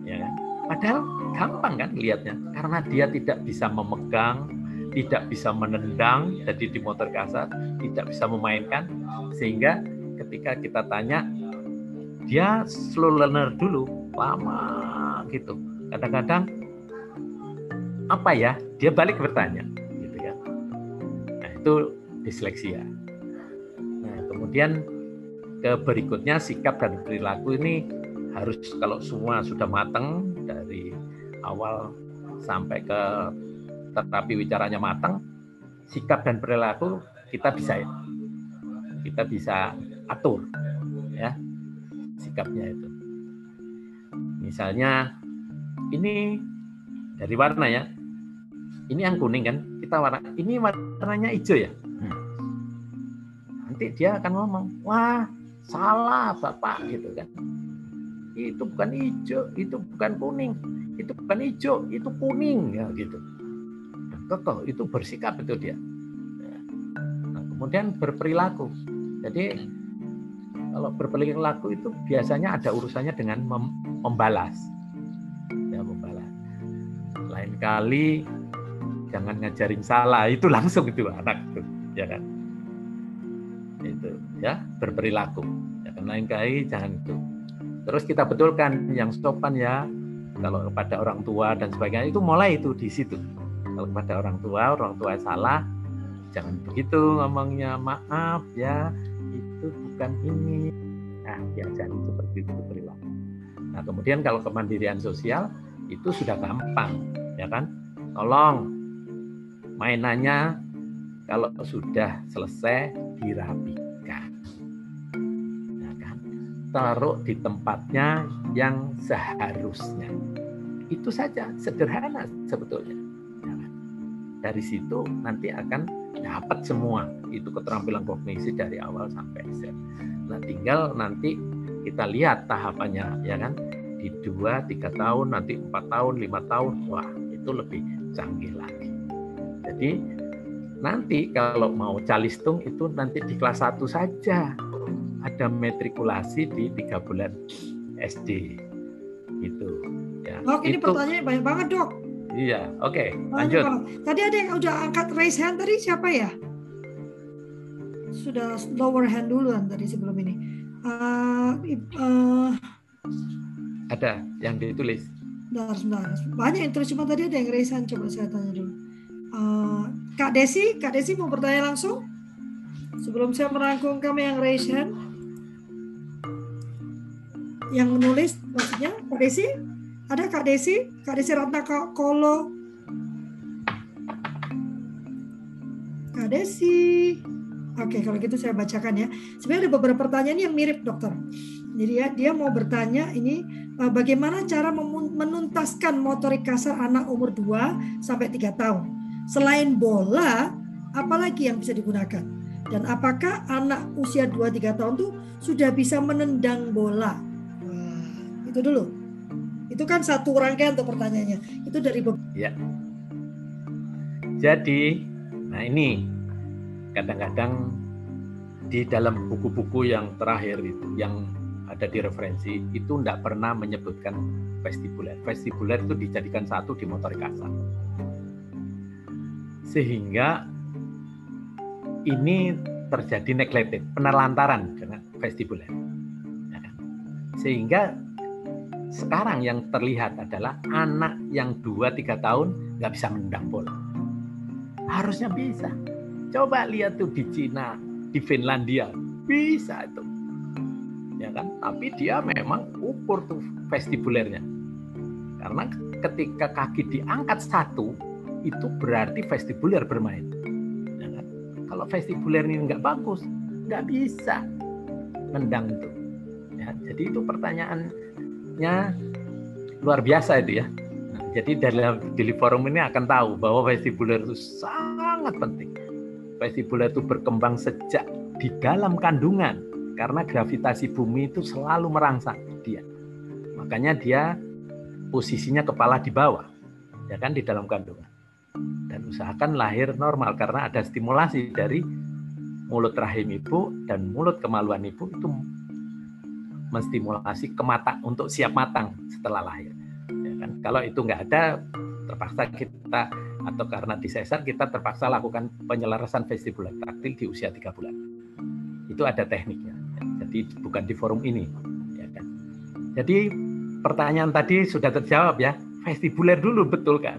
Ya kan? Padahal gampang kan lihatnya karena dia tidak bisa memegang, tidak bisa menendang, jadi di motor kasar tidak bisa memainkan. Sehingga ketika kita tanya dia slow learner dulu lama gitu. Kadang-kadang apa ya? Dia balik bertanya gitu ya. Nah itu disleksia. Nah kemudian ke berikutnya sikap dan perilaku ini harus kalau semua sudah matang dari awal sampai ke terapi wicaranya matang sikap dan perilaku kita bisa ya kita bisa atur ya sikapnya itu. Misalnya ini dari warna ya. Ini yang kuning kan, kita warna ini warnanya hijau ya. Hmm. Nanti dia akan ngomong, "Wah, salah Bapak." gitu kan. Itu bukan hijau, itu bukan kuning. Itu bukan hijau, itu kuning ya gitu. Kekeh itu bersikap itu dia. kemudian berperilaku. Jadi kalau berperilaku itu biasanya ada urusannya dengan mem- membalas. Ya, membalas. Lain kali jangan ngajarin salah, itu langsung itu anak itu, ya kan? Itu ya, berperilaku. Ya kan lain kali jangan itu. Terus kita betulkan yang sopan ya, kalau kepada orang tua dan sebagainya. Itu mulai itu di situ. Kalau kepada orang tua, orang tua salah, jangan begitu ngomongnya maaf ya itu bukan ini. Nah diajari seperti itu perilaku. Nah kemudian kalau kemandirian sosial itu sudah gampang ya kan? Tolong mainannya kalau sudah selesai dirapikan. kan taruh di tempatnya yang seharusnya. Itu saja sederhana sebetulnya. Dari situ nanti akan dapat semua. Itu keterampilan kognisi dari awal sampai Z. Nah tinggal nanti kita lihat tahapannya ya kan? Di dua tiga tahun nanti empat tahun lima tahun wah itu lebih canggih lagi. Jadi nanti kalau mau calistung itu nanti di kelas 1 saja ada matrikulasi di tiga bulan SD itu ya. Oke, ini itu, pertanyaannya banyak banget dok. Iya, oke, okay, lanjut. banget. Tadi ada yang udah angkat raise hand tadi siapa ya? Sudah lower hand duluan tadi sebelum ini. Uh, uh, Ada yang ditulis. Bentar, sebentar. Banyak yang terus cuma tadi ada yang raise hand. Coba saya tanya dulu. Uh, Kak Desi, Kak Desi mau bertanya langsung? Sebelum saya merangkum kami yang raise hand. Yang menulis maksudnya Kak Desi? Ada Kak Desi? Kak Desi Ratna Kak Kolo. Kak Desi. Oke, kalau gitu saya bacakan ya. Sebenarnya ada beberapa pertanyaan yang mirip, dokter. Jadi ya, dia mau bertanya ini eh, bagaimana cara menuntaskan motorik kasar anak umur 2 sampai 3 tahun. Selain bola, apalagi yang bisa digunakan? Dan apakah anak usia 2-3 tahun tuh sudah bisa menendang bola? Itu dulu. Itu kan satu rangkaian tuh pertanyaannya. Itu dari Ya. Jadi, nah ini kadang-kadang di dalam buku-buku yang terakhir itu yang ada di referensi itu tidak pernah menyebutkan vestibuler. Vestibuler itu dijadikan satu di motorik kasar. Sehingga ini terjadi neglected, penelantaran dengan vestibuler. Ya kan? Sehingga sekarang yang terlihat adalah anak yang 2-3 tahun nggak bisa menendang bola. Harusnya bisa. Coba lihat tuh di Cina, di Finlandia, bisa itu. Ya kan? Tapi dia memang ukur tuh vestibulernya. Karena ketika kaki diangkat satu, itu berarti vestibuler bermain. Ya kan? Kalau vestibuler ini nggak bagus, nggak bisa nendang itu. Ya, jadi itu pertanyaannya luar biasa itu ya. Jadi dalam di forum ini akan tahu bahwa vestibuler itu sangat penting. Vestibuler itu berkembang sejak di dalam kandungan karena gravitasi bumi itu selalu merangsang dia. Makanya dia posisinya kepala di bawah, ya kan di dalam kandungan. Dan usahakan lahir normal karena ada stimulasi dari mulut rahim ibu dan mulut kemaluan ibu itu menstimulasi ke mata untuk siap matang setelah lahir. Ya kan? Kalau itu nggak ada, terpaksa kita atau karena disesar kita terpaksa lakukan penyelarasan vestibular taktil di usia tiga bulan. Itu ada tekniknya. Jadi bukan di forum ini. Ya kan? Jadi pertanyaan tadi sudah terjawab ya. Vestibuler dulu betul kan?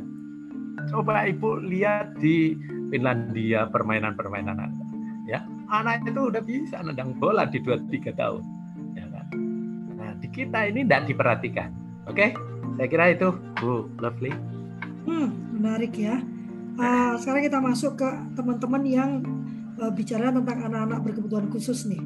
Coba ibu lihat di Finlandia permainan-permainan anak. Ya, anak itu udah bisa nendang bola di 2-3 tahun. Di kita ini tidak diperhatikan. Oke, saya kira itu Bu Lovely. Hmm, menarik ya. Uh, sekarang kita masuk ke teman-teman yang uh, bicara tentang anak-anak berkebutuhan khusus nih.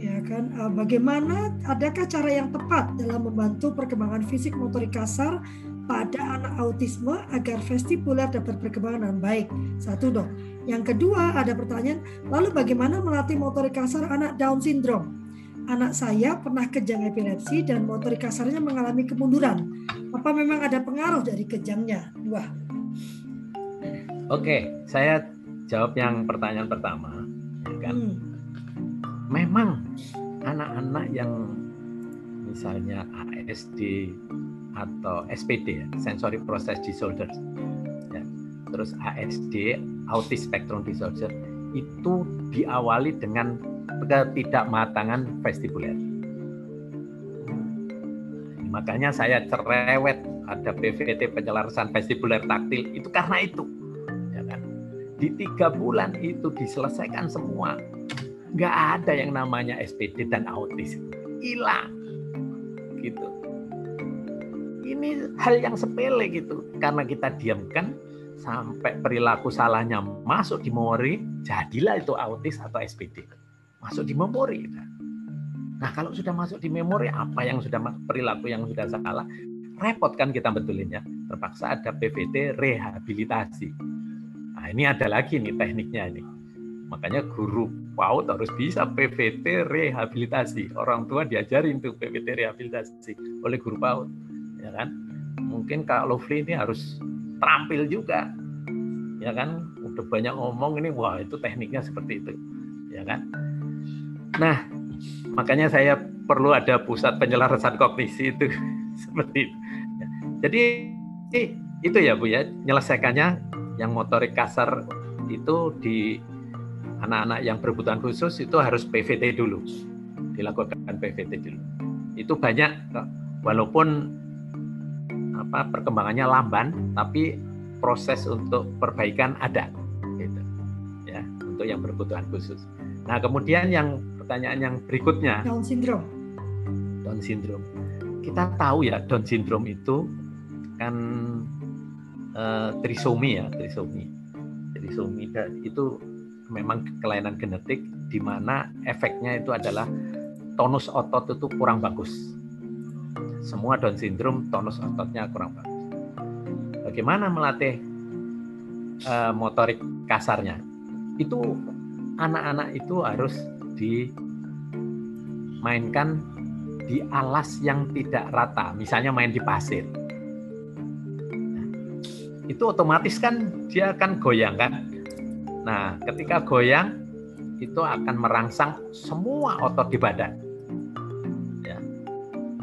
Ya kan, uh, bagaimana adakah cara yang tepat dalam membantu perkembangan fisik motorik kasar pada anak autisme agar vestibuler dapat berkembang dengan baik? Satu dong. Yang kedua ada pertanyaan, lalu bagaimana melatih motorik kasar anak Down syndrome? Anak saya pernah kejang epilepsi dan motorik kasarnya mengalami kemunduran. Apa memang ada pengaruh dari kejangnya? Dua. Oke, saya jawab yang pertanyaan pertama. ya kan? Memang anak-anak yang misalnya ASD atau SPD, ya, sensory process disorder, ya, terus ASD, autis spectrum disorder, itu diawali dengan ketidakmatangan vestibuler. Makanya saya cerewet ada PVT penyelarasan vestibuler taktil itu karena itu. Ya kan? Di tiga bulan itu diselesaikan semua. Nggak ada yang namanya SPD dan autis. Hilang. Gitu. Ini hal yang sepele gitu. Karena kita diamkan sampai perilaku salahnya masuk di memori, jadilah itu autis atau SPD. Masuk di memori. Nah, kalau sudah masuk di memori apa yang sudah perilaku yang sudah salah, repot kan kita betulinnya. Terpaksa ada PVT rehabilitasi. Nah, ini ada lagi nih tekniknya ini. Makanya guru PAUD harus bisa PVT rehabilitasi. Orang tua diajarin tuh PVT rehabilitasi oleh guru PAUD, ya kan? Mungkin Kak Lovely ini harus terampil juga, ya kan? Udah banyak ngomong ini, wah itu tekniknya seperti itu, ya kan? Nah, makanya saya perlu ada pusat penyelarasan kognisi itu seperti itu. Jadi itu ya Bu ya, menyelesaikannya yang motorik kasar itu di anak-anak yang berkebutuhan khusus itu harus PVT dulu. Dilakukan PVT dulu. Itu banyak walaupun apa perkembangannya lamban tapi proses untuk perbaikan ada gitu. Ya, untuk yang berkebutuhan khusus. Nah, kemudian yang pertanyaan yang berikutnya Down syndrome. Down syndrome. Kita tahu ya Down syndrome itu kan uh, trisomi ya, trisomi. Trisomi itu memang kelainan genetik di mana efeknya itu adalah tonus otot itu kurang bagus. Semua Down syndrome tonus ototnya kurang bagus. Bagaimana melatih uh, motorik kasarnya? Itu anak-anak itu harus dimainkan di alas yang tidak rata, misalnya main di pasir. Nah, itu otomatis kan dia akan goyang kan. Nah, ketika goyang itu akan merangsang semua otot di badan. Ya.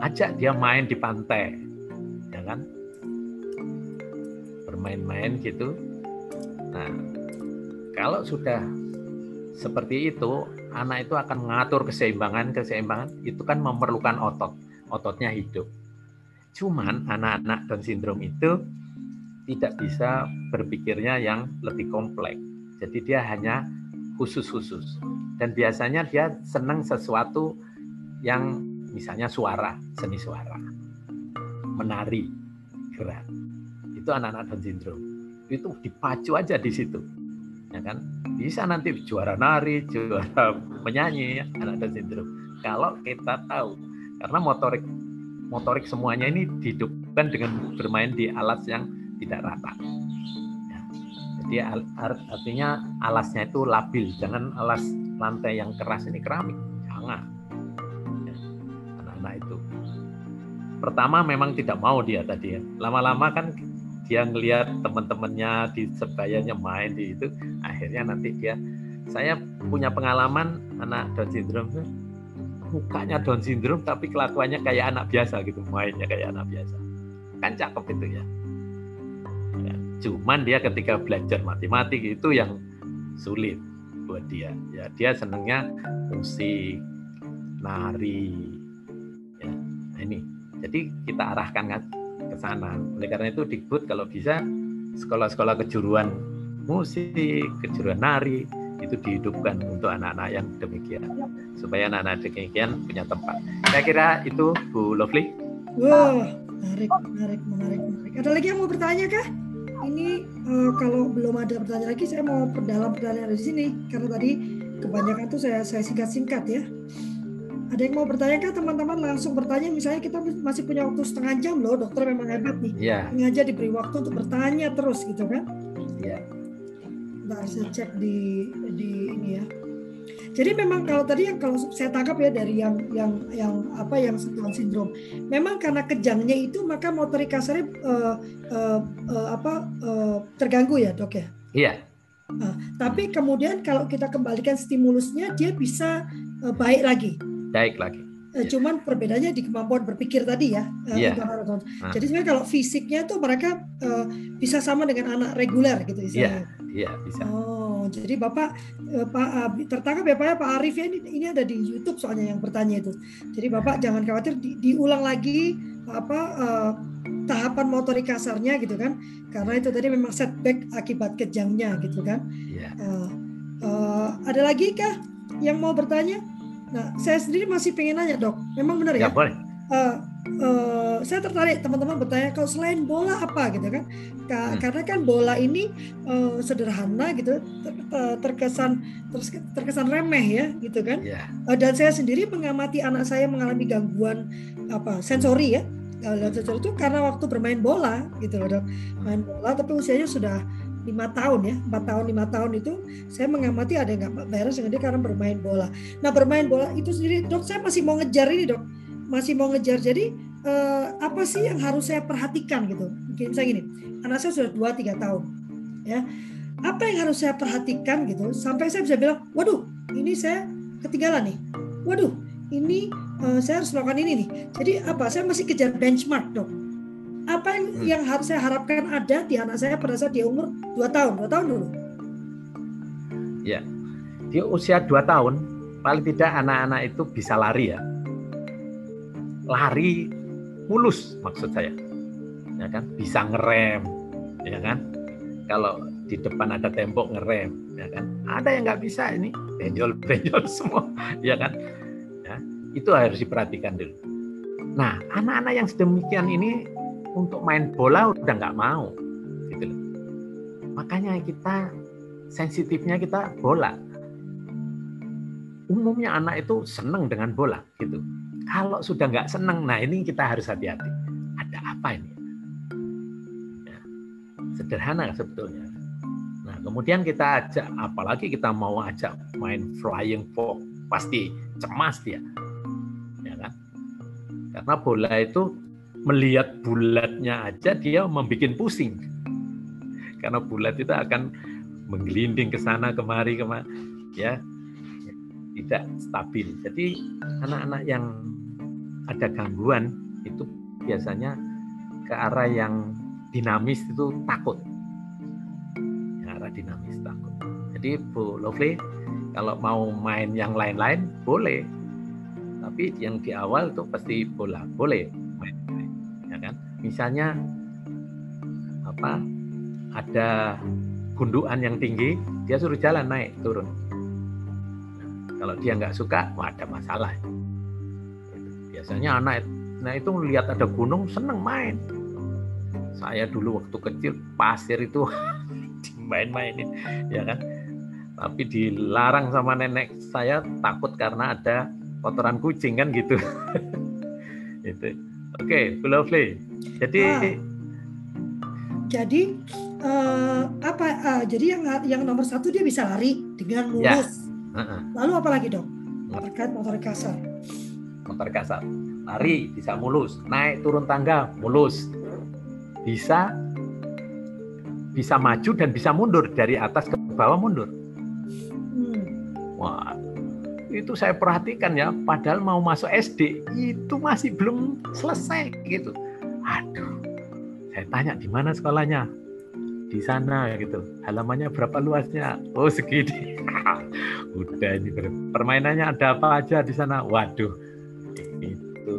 Ajak dia main di pantai, ya kan? Bermain-main gitu. Nah, kalau sudah seperti itu, anak itu akan mengatur keseimbangan, keseimbangan itu kan memerlukan otot, ototnya hidup. Cuman anak-anak Down syndrome itu tidak bisa berpikirnya yang lebih kompleks. Jadi dia hanya khusus-khusus. Dan biasanya dia senang sesuatu yang misalnya suara, seni suara, menari, gerak. Itu anak-anak Down syndrome. Itu dipacu aja di situ ya kan? Bisa nanti juara nari juara menyanyi ya, anak Down syndrome kalau kita tahu karena motorik motorik semuanya ini dihidupkan dengan bermain di alas yang tidak rata. Ya. jadi artinya alasnya itu labil. Jangan alas lantai yang keras ini keramik. Jangan. Ya. anak-anak itu. Pertama memang tidak mau dia tadi ya. Lama-lama kan dia ngelihat teman-temannya di sebayanya main di itu akhirnya nanti dia saya punya pengalaman anak Down syndrome. Mukanya Down syndrome tapi kelakuannya kayak anak biasa gitu. Mainnya kayak anak biasa. Kan cakep itu ya, ya cuman dia ketika belajar matematik itu yang sulit buat dia. Ya dia senengnya musik nari ya ini. Jadi kita arahkan kan ke sana. Oleh karena itu Dikbud kalau bisa sekolah-sekolah kejuruan musik, kejuruan nari itu dihidupkan untuk anak-anak yang demikian supaya anak-anak demikian punya tempat. Saya kira itu Bu Lovely. Wah, menarik, menarik, menarik, menarik. Ada lagi yang mau bertanya kah? Ini uh, kalau belum ada pertanyaan lagi, saya mau perdalam pertanyaan di sini karena tadi kebanyakan itu saya saya singkat-singkat ya. Ada yang mau bertanya kan teman-teman langsung bertanya misalnya kita masih punya waktu setengah jam loh dokter memang hebat nih. Iya. Sengaja diberi waktu untuk bertanya terus gitu kan. Iya. Bentar saya cek di di ini ya. Jadi memang kalau tadi yang kalau saya tangkap ya dari yang yang yang apa yang Down syndrome, memang karena kejangnya itu maka motorik kasarnya uh, uh, uh, apa uh, terganggu ya dok ya? Iya, Nah, tapi kemudian kalau kita kembalikan stimulusnya, dia bisa uh, baik lagi. Baik lagi. Uh, cuman perbedaannya di kemampuan berpikir tadi ya. Uh, Iya. Nah. Nah, Jadi sebenarnya kalau fisiknya itu mereka uh, bisa sama dengan anak reguler gitu Iya, istilahnya. iya bisa. Oh, jadi Bapak eh, Pak Abi- tertangkap ya Pak ya Pak Arif ya ini, ini ada di YouTube soalnya yang bertanya itu. Jadi Bapak jangan khawatir di- diulang lagi apa eh, tahapan motorik kasarnya gitu kan. Karena itu tadi memang setback akibat kejangnya gitu kan. Iya. Eh, eh, ada lagi kah yang mau bertanya? Nah, saya sendiri masih pengen nanya dok. Memang benar Ya ya? boleh. Eh, eh, saya tertarik teman-teman bertanya kalau selain bola apa gitu kan Ka- Hmm. karena kan bola ini eh, sederhana gitu ter- ter- terkesan ter- terkesan remeh ya gitu kan Ya. Eh, dan saya sendiri mengamati anak saya mengalami gangguan apa sensori ya gangguan sensori itu karena waktu bermain bola gitu loh dok main bola tapi usianya sudah lima tahun ya empat tahun lima tahun itu saya mengamati ada yang nggak beres dengan dia karena bermain bola. Nah bermain bola itu sendiri dok saya masih mau ngejar ini dok. Masih mau ngejar. Jadi eh, apa sih yang harus saya perhatikan gitu? Mungkin saya gini anak saya sudah 2 3 tahun ya. Apa yang harus saya perhatikan gitu? Sampai saya bisa bilang waduh ini saya ketinggalan nih. Waduh ini eh, saya harus melakukan ini nih. Jadi apa? Saya masih kejar benchmark dok apa yang, Hmm. yang harus saya harapkan ada di anak saya pada saat dia umur 2 tahun 2 tahun dulu Di usia 2 tahun paling tidak anak-anak itu bisa lari ya. Lari mulus maksud saya. Ya kan? Bisa ngerem, ya kan? Kalau di depan ada tembok ngerem, ya kan? Ada yang nggak bisa ini benjol-benjol semua, ya kan? Ya, itu harus diperhatikan dulu. Nah, anak-anak yang sedemikian ini untuk main bola udah nggak mau, gitu loh. Makanya kita sensitifnya kita bola. Umumnya anak itu seneng dengan bola, gitu. Kalau sudah nggak seneng, nah ini kita harus hati-hati. Ada apa ini? Ya, sederhana sebetulnya. Nah, kemudian kita ajak, apalagi kita mau ajak main flying fox, pasti cemas dia, ya kan? Karena bola itu melihat bulatnya aja dia membuat pusing, karena bulat itu akan menggelinding ke sana kemari kemari, ya tidak stabil. Jadi anak-anak yang ada gangguan itu biasanya ke arah yang dinamis itu takut. Ke arah dinamis takut. Jadi Bu Lovely kalau mau main yang lain-lain boleh. Tapi yang di awal itu pasti bola boleh misalnya apa ada gundukan yang tinggi dia suruh jalan naik turun. Nah, kalau dia nggak suka wah ada masalah. Biasanya anak nah itu lihat ada gunung seneng main. Saya dulu waktu kecil pasir itu dimain-mainin ya kan? Tapi dilarang sama nenek saya takut karena ada kotoran kucing kan gitu. Itu oke Bu Lovely. Jadi Ah. jadi eh, apa eh, jadi yang yang nomor satu dia bisa lari dengan Ya. mulus Heeh. lalu apa lagi dok? Terkait motorik kasar. Motor kasar. Lari bisa mulus. Naik turun tangga mulus. Bisa bisa maju dan bisa mundur. Dari atas ke bawah mundur. Hmm. wah itu saya perhatikan ya padahal mau masuk SD itu masih belum selesai gitu. Aduh saya tanya di mana sekolahnya? Di sana gitu. Halamannya berapa luasnya? Oh segini. Udah ini permainannya ada apa aja di sana? Waduh itu.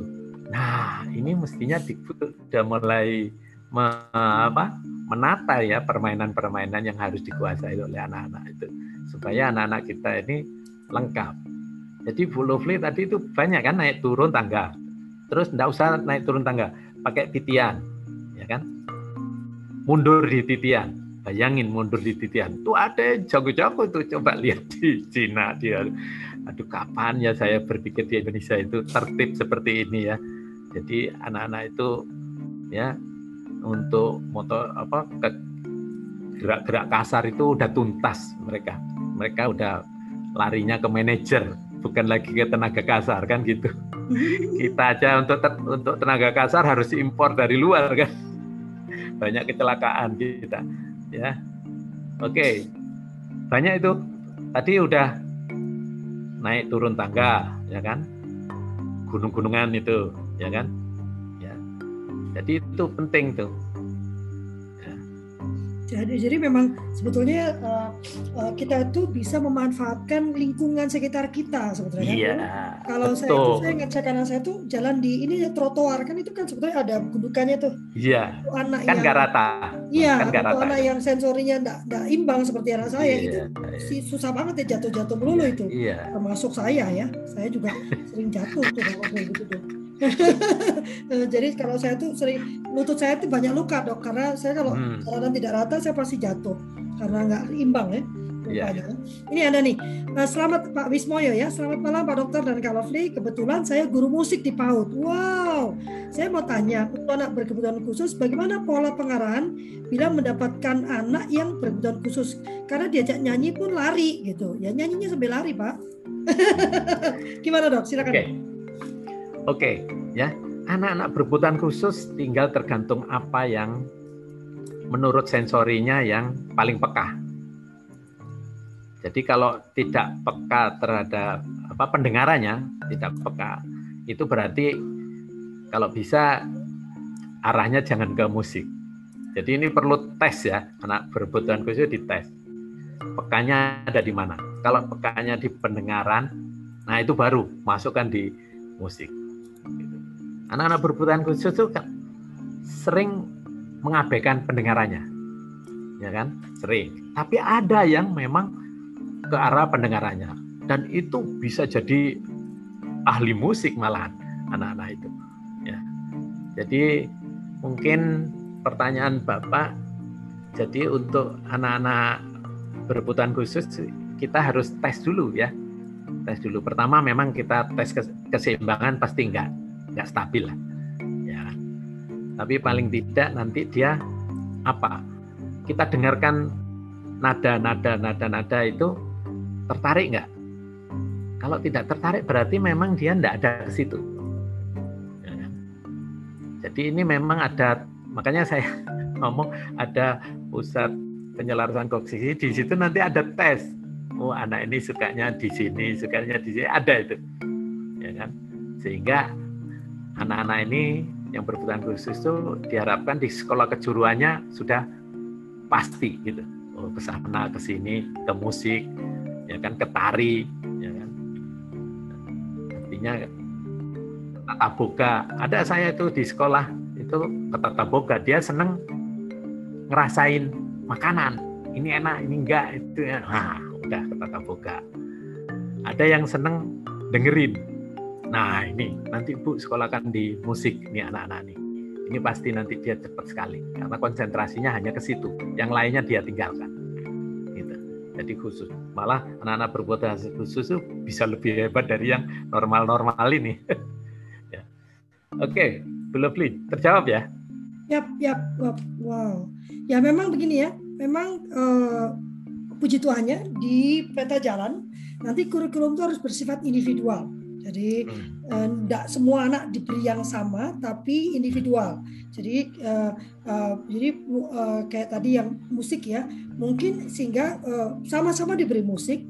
Nah ini mestinya sudah mulai me- apa menata ya permainan-permainan yang harus dikuasai oleh anak-anak itu supaya anak-anak kita ini lengkap jadi Bu Lovely tadi itu banyak kan naik turun tangga. Terus enggak usah naik turun tangga pakai titian ya kan? Mundur di titian. Bayangin mundur di titian. Tuh ada jago-jago tuh coba lihat di Cina dia. Aduh kapan ya saya berpikir di Indonesia itu tertib seperti ini ya? Jadi anak-anak itu ya untuk motor apa ke- gerak-gerak kasar itu udah tuntas mereka. Mereka udah larinya ke manajer bukan lagi ke tenaga kasar kan gitu. Kita aja untuk te- untuk tenaga kasar harus impor dari luar kan. Banyak kecelakaan kita ya. Oke. Banyak itu. Tadi udah naik turun tangga ya kan. Gunung-gunungan itu ya kan. Ya. Jadi itu penting tuh Jadi, jadi memang sebetulnya uh, uh, kita itu bisa memanfaatkan lingkungan sekitar kita sebetulnya. iya Kalau saya itu saya ngecek anak saya tuh jalan di ini ya trotoar kan itu kan sebetulnya ada gundukannya tuh. iya Itu anak kan yang rata iya kan atau rata anak yang sensorinya enggak, enggak imbang seperti anak saya Iya, itu iya. si susah banget ya jatuh-jatuh melulu itu. iya Termasuk saya ya. Saya juga sering jatuh tuh kalau kayak gitu tuh. Eh, Jadi kalau saya tuh sering lutut saya tuh banyak luka dok karena saya kalau Hmm. jalanan tidak rata saya pasti jatuh karena nggak imbang ya Iya, lukanya. Ini ada nih. Eh, Selamat Pak Wismoyo ya. Selamat malam Pak Dokter dan Kak Lovely. Kebetulan saya guru musik di PAUD. Wow. Saya mau tanya untuk anak berkebutuhan khusus bagaimana pola pengarahan bila mendapatkan anak yang berkebutuhan khusus karena diajak nyanyi pun lari gitu. Ya nyanyinya sambil lari Pak. Gimana dok? Silakan. Oke. Oke, ya. Anak-anak berkebutuhan khusus tinggal tergantung apa yang menurut sensorinya yang paling peka. Jadi kalau tidak peka terhadap apa pendengarannya, tidak peka, itu berarti kalau bisa arahnya jangan ke musik. Jadi ini perlu tes ya, anak berkebutuhan khusus dites. Pekanya ada di mana? Kalau pekanya di pendengaran, nah itu baru masukkan di musik. Anak-anak berkebutuhan khusus itu kan sering mengabaikan pendengarannya, ya kan? Sering. Tapi ada yang memang ke arah pendengarannya, dan itu bisa jadi ahli musik malahan anak-anak itu. Ya. Jadi mungkin pertanyaan bapak, jadi untuk anak-anak berkebutuhan khusus kita harus tes dulu ya, tes dulu. Pertama memang kita tes kes- keseimbangan pasti enggak nggak stabil lah ya. Tapi paling tidak nanti dia apa? Kita dengarkan nada nada nada nada itu tertarik nggak? Kalau tidak tertarik berarti memang dia nggak ada ke situ. Ya kan? jadi ini memang ada makanya saya ngomong ada pusat penyelarasan kognisi di situ nanti ada tes. Oh anak ini sukanya di sini sukanya di sini. Ada itu. Ya kan? Sehingga anak-anak ini yang berkebutuhan khusus itu diharapkan di sekolah kejuruannya sudah pasti gitu. Oh ke sana ke sini ke musik ya kan ke tari ya kan. Artinya tata boga ada saya itu di sekolah itu ke tata boga dia seneng ngerasain makanan. Ini enak ini enggak itu ya. Nah udah ke tata boga ada yang seneng dengerin Nah ini nanti Bu sekolahkan di musik nih anak-anak nih. Ini pasti nanti dia cepat sekali karena konsentrasinya hanya ke situ. Yang lainnya dia tinggalkan. Gitu. Jadi khusus. Malah anak-anak berkebutuhan khusus itu bisa lebih hebat dari yang normal-normal ini. ya. Oke, Bu Lovely, terjawab ya? Yap, yap, wap, wow. Ya memang begini ya, memang eh, puji Tuhannya di peta jalan nanti kurikulum itu harus bersifat individual. Jadi tidak semua anak diberi yang sama, tapi individual. Jadi eh, eh, jadi eh, kayak tadi yang musik ya, mungkin sehingga eh, sama-sama diberi musik,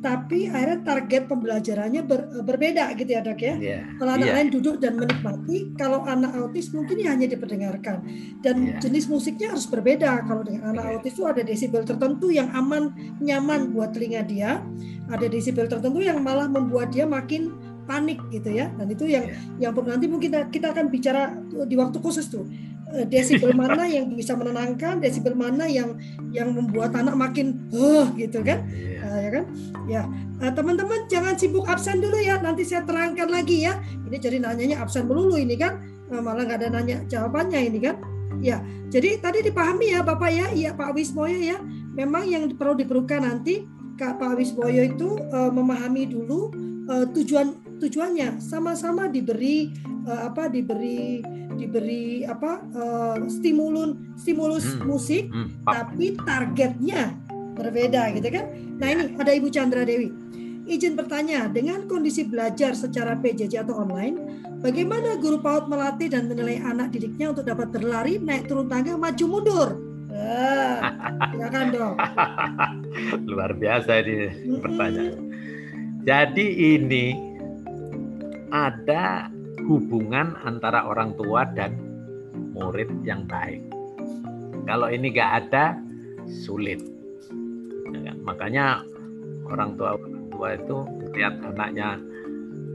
tapi akhirnya target pembelajarannya ber- berbeda gitu ya dok ya. Iya. Kalau anak Iya. lain duduk dan menikmati, kalau anak autis mungkin ya hanya diperdengarkan. Dan Iya. jenis musiknya harus berbeda. Kalau dengan anak Iya. autis itu ada desibel tertentu yang aman, nyaman buat telinga dia. Ada desibel tertentu yang malah membuat dia makin panik gitu ya. Dan itu yang Iya. yang perlu nanti mungkin kita, kita akan bicara di waktu khusus tuh. Eh, Desibel mana yang bisa menenangkan, desibel mana yang yang membuat anak makin huh gitu kan. Iya. Eh, ya kan? Ya, Eh, teman-teman jangan sibuk absen dulu ya. Nanti saya terangkan lagi ya. Ini jadi nanyanya absen melulu ini kan, Eh, malah nggak ada nanya jawabannya ini kan. Ya, jadi tadi dipahami ya Bapak ya, iya Pak Wismoyo ya. Memang yang perlu diperlukan nanti Kak Pak Wismoyo itu eh, memahami dulu eh, tujuan tujuannya sama-sama diberi eh, apa diberi diberi apa eh, stimulun stimulus Hmm. musik Hmm, tapi targetnya berbeda gitu kan. Nah ini ada Ibu Chandra Dewi. Izin bertanya, dengan kondisi belajar secara PJJ atau online, bagaimana guru PAUD melatih dan menilai anak didiknya untuk dapat berlari, naik turun tangga, maju mundur? Ah, silakan dong. Luar biasa ini pertanyaan. Jadi ini ada hubungan antara orang tua dan murid yang baik. Kalau ini nggak ada, sulit. Ya kan? Makanya orang tua orang tua itu lihat anaknya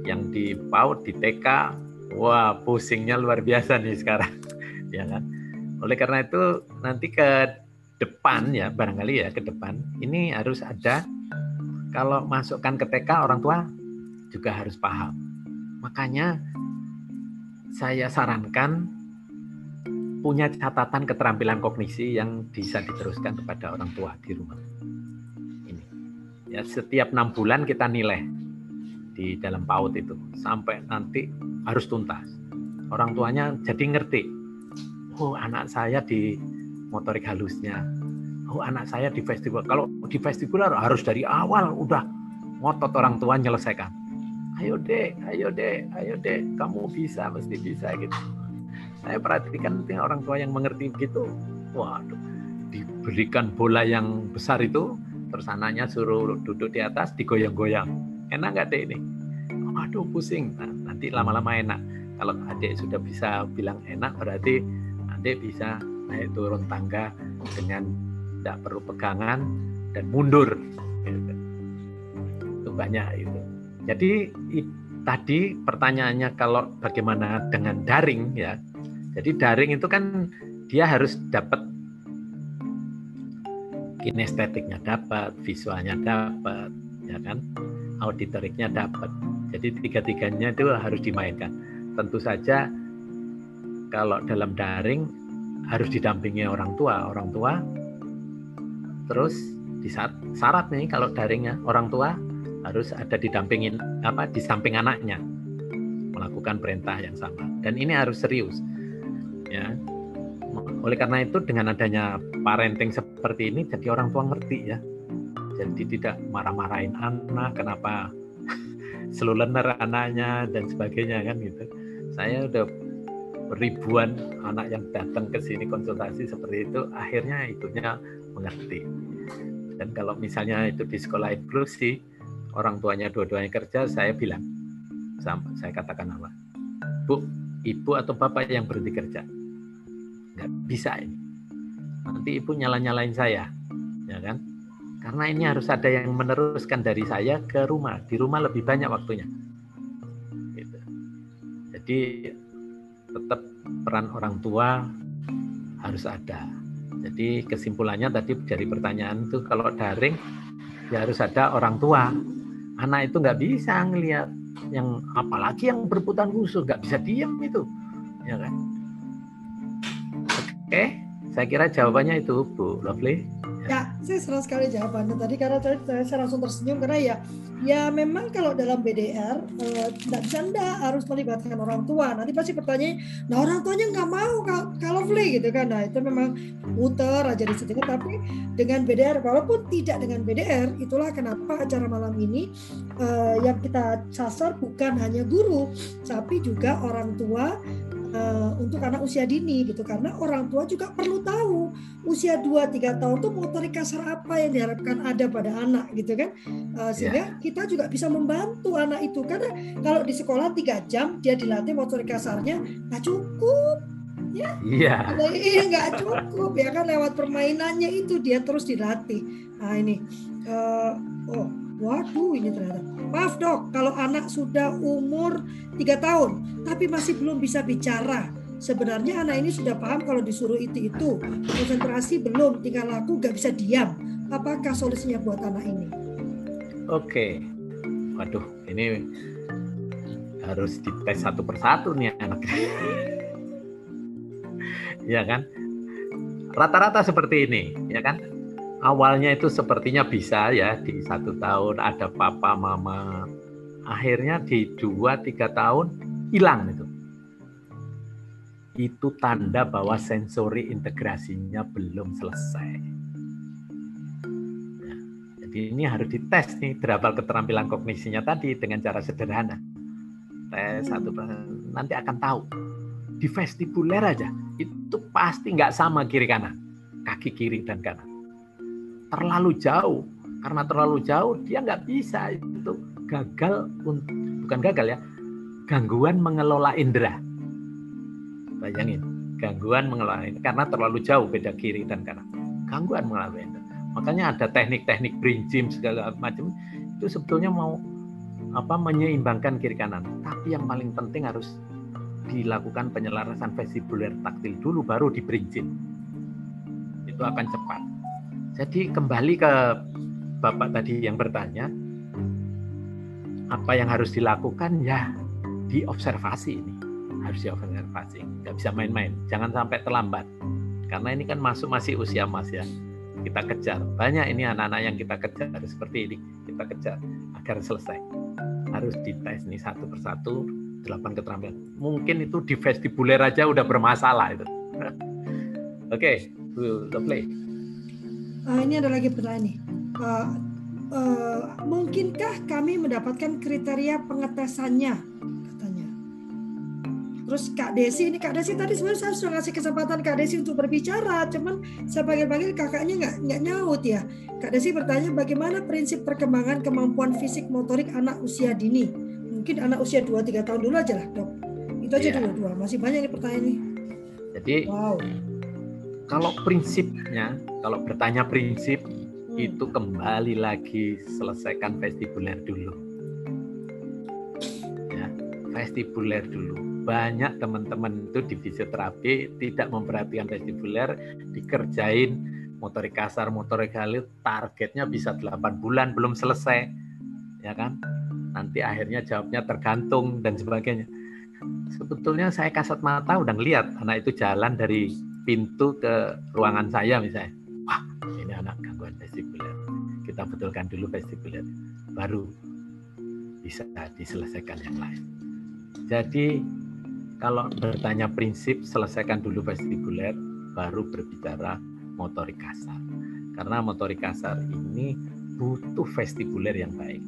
yang di PAUD di TK, wah pusingnya luar biasa nih sekarang, ya kan. Oleh karena itu nanti ke depan ya barangkali ya ke depan ini harus ada kalau masukkan ke TK orang tua juga harus paham. Makanya saya sarankan punya catatan keterampilan kognisi yang bisa diteruskan kepada orang tua di rumah. Ini ya setiap enam bulan kita nilai di dalam PAUD itu sampai nanti harus tuntas. Orang tuanya jadi ngerti. Oh anak saya di motorik halusnya. Oh anak saya di festival. Kalau di festival harus dari awal udah ngotot orang tua menyelesaikan. Ayo dek, ayo dek, ayo dek, kamu bisa, mesti bisa gitu. Saya perhatikan orang tua yang mengerti begitu, waduh, diberikan bola yang besar itu, terus anaknya suruh duduk di atas, digoyang-goyang. Enak nggak dek ini? Aduh pusing. Nah, nanti lama-lama enak. Kalau adik sudah bisa bilang enak, berarti adik bisa naik turun tangga dengan tidak perlu pegangan dan mundur. Gitu. Itu banyak itu. Jadi tadi pertanyaannya kalau bagaimana dengan daring ya. Jadi daring itu kan dia harus dapat kinestetiknya dapat, visualnya dapat, ya kan, auditoriknya dapat. Jadi tiga-tiganya itu harus dimainkan. Tentu saja kalau dalam daring harus didampingi orang tua. Orang tua terus di saat syarat nih kalau daringnya orang tua harus ada didampingin apa di samping anaknya. Melakukan perintah yang sama. Dan ini harus serius ya. Oleh karena itu dengan adanya parenting seperti ini jadi orang tua ngerti ya. Jadi tidak marah-marahin anak kenapa seluler anaknya dan sebagainya kan gitu. Saya udah ribuan anak yang datang ke sini konsultasi seperti itu akhirnya ibunya mengerti. Dan kalau misalnya itu di sekolah inklusi orang tuanya dua-duanya kerja saya bilang sama saya katakan apa? Bu ibu atau bapak yang berhenti kerja? Nggak bisa ini. Nanti ibu nyala-nyalain saya. Ya kan? Karena ini harus ada yang meneruskan dari saya ke rumah. Di rumah lebih banyak waktunya. Gitu. jadi tetap peran orang tua harus ada. Jadi kesimpulannya tadi dari pertanyaan itu kalau daring ya harus ada orang tua. Anak itu nggak bisa ngelihat yang apalagi yang berputar khusus nggak bisa diam itu, ya kan? Oke, saya kira jawabannya itu Bu Lovely. Ya, saya senang sekali jawabannya tadi karena saya, saya langsung tersenyum karena ya ya memang kalau dalam BDR eh, tidak bisa enggak harus melibatkan orang tua. Nanti pasti pertanyaan, nah orang tuanya nggak mau kalau lovely gitu kan. Nah itu memang muter aja di situ. Tapi dengan BDR, walaupun tidak dengan BDR, itulah kenapa acara malam ini eh, yang kita sasar bukan hanya guru, tapi juga orang tua uh, untuk anak usia dini gitu. Karena orang tua juga perlu tahu usia 2 3 tahun tuh motorik kasar apa yang diharapkan ada pada anak gitu kan. Uh, sehingga yeah. kita juga bisa membantu anak itu. Karena kalau di sekolah tiga jam dia dilatih motorik kasarnya nggak cukup. Ya. Iya. Yeah. nggak cukup ya kan lewat permainannya itu dia terus dilatih. Nah ini. Uh, oh waduh ini ternyata Maaf dok, kalau anak sudah umur 3 tahun tapi masih belum bisa bicara. Sebenarnya anak ini sudah paham kalau disuruh itu itu. Konsentrasi belum, tinggal laku gak bisa diam. Apakah solusinya buat anak ini? Oke, waduh ini harus dites satu persatu nih anak. ya kan? Rata-rata seperti ini, ya kan? Awalnya itu sepertinya bisa ya di satu tahun ada papa mama. Akhirnya di dua tiga tahun hilang itu. Itu tanda bahwa sensori integrasinya belum selesai. Jadi ini harus dites nih berapa keterampilan kognisinya tadi dengan cara sederhana. Tes satu nanti akan tahu. Di vestibuler aja itu pasti nggak sama kiri kanan kaki kiri dan kanan terlalu jauh. Karena terlalu jauh dia nggak bisa itu gagal bukan gagal ya gangguan mengelola indera. Bayangin gangguan mengelola indera. Karena terlalu jauh beda kiri dan kanan. Gangguan mengelola indera. Makanya ada teknik-teknik brain gym segala macam itu sebetulnya mau apa menyeimbangkan kiri kanan. Tapi yang paling penting harus dilakukan penyelarasan vestibuler taktil dulu baru di brain gym itu akan cepat jadi kembali ke Bapak tadi yang bertanya, apa yang harus dilakukan? Ya diobservasi ini. Harus diobservasi nggak bisa main-main. Jangan sampai terlambat. Karena ini kan masuk masih usia mas ya. Kita kejar. Banyak ini anak-anak yang kita kejar seperti ini. Kita kejar agar selesai. Harus dites nih satu persatu delapan keterampilan. Mungkin itu di vestibuler aja udah bermasalah itu. Oke okay, play uh, ini ada lagi pertanyaan nih. Uh, uh, mungkinkah kami mendapatkan kriteria pengetesannya? Katanya. Terus Kak Desi ini Kak Desi tadi sebenarnya saya sudah ngasih kesempatan Kak Desi untuk berbicara cuman saya panggil-panggil kakaknya nggak nggak nyaut ya. Kak Desi bertanya bagaimana prinsip perkembangan kemampuan fisik motorik anak usia dini? Mungkin anak usia 2-3 tahun dulu aja lah dok. Itu aja yeah. dulu dua. Masih banyak nih pertanyaan ini jadi wow. kalau prinsipnya, kalau bertanya prinsip, hmm. itu kembali lagi selesaikan vestibuler dulu. Ya, vestibuler dulu. Banyak teman-teman itu di fisioterapi tidak memperhatikan vestibuler, dikerjain motorik kasar, motorik halus, targetnya bisa 8 bulan belum selesai. Ya kan? Nanti akhirnya jawabnya tergantung dan sebagainya. Sebetulnya saya kasat mata udah ngeliat anak itu jalan dari pintu ke ruangan saya misalnya. Wah, ini anak gangguan vestibuler. Kita betulkan dulu vestibuler. Baru bisa diselesaikan yang lain. Jadi kalau bertanya prinsip, selesaikan dulu vestibuler, baru berbicara motorik kasar. Karena motorik kasar ini butuh vestibuler yang baik.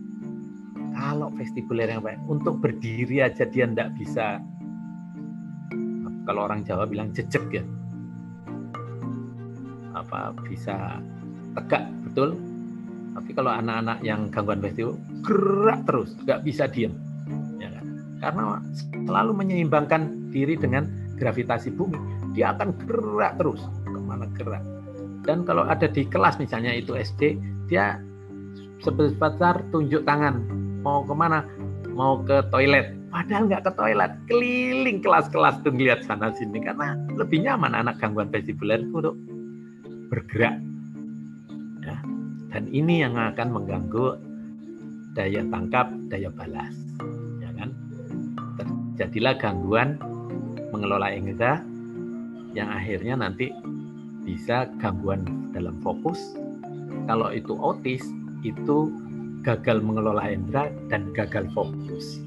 Kalau vestibuler yang baik, untuk berdiri aja dia tidak bisa, kalau orang Jawa bilang jejek ya, apa bisa tegak betul? Tapi kalau anak-anak yang gangguan vestibular gerak terus nggak bisa diam ya kan? karena selalu menyeimbangkan diri dengan gravitasi bumi. Dia akan gerak terus ke mana gerak? Dan kalau ada di kelas misalnya itu SD dia sebesar tunjuk tangan mau ke mana? Mau ke toilet. Padahal nggak ke toilet keliling kelas-kelas tuh lihat sana sini karena lebih nyaman anak gangguan vestibuler itu untuk bergerak. Ya. dan ini yang akan mengganggu daya tangkap daya balas. Ya kan? Terjadilah gangguan mengelola indera yang akhirnya nanti bisa gangguan dalam fokus. Kalau itu otis itu gagal mengelola indera dan gagal fokus.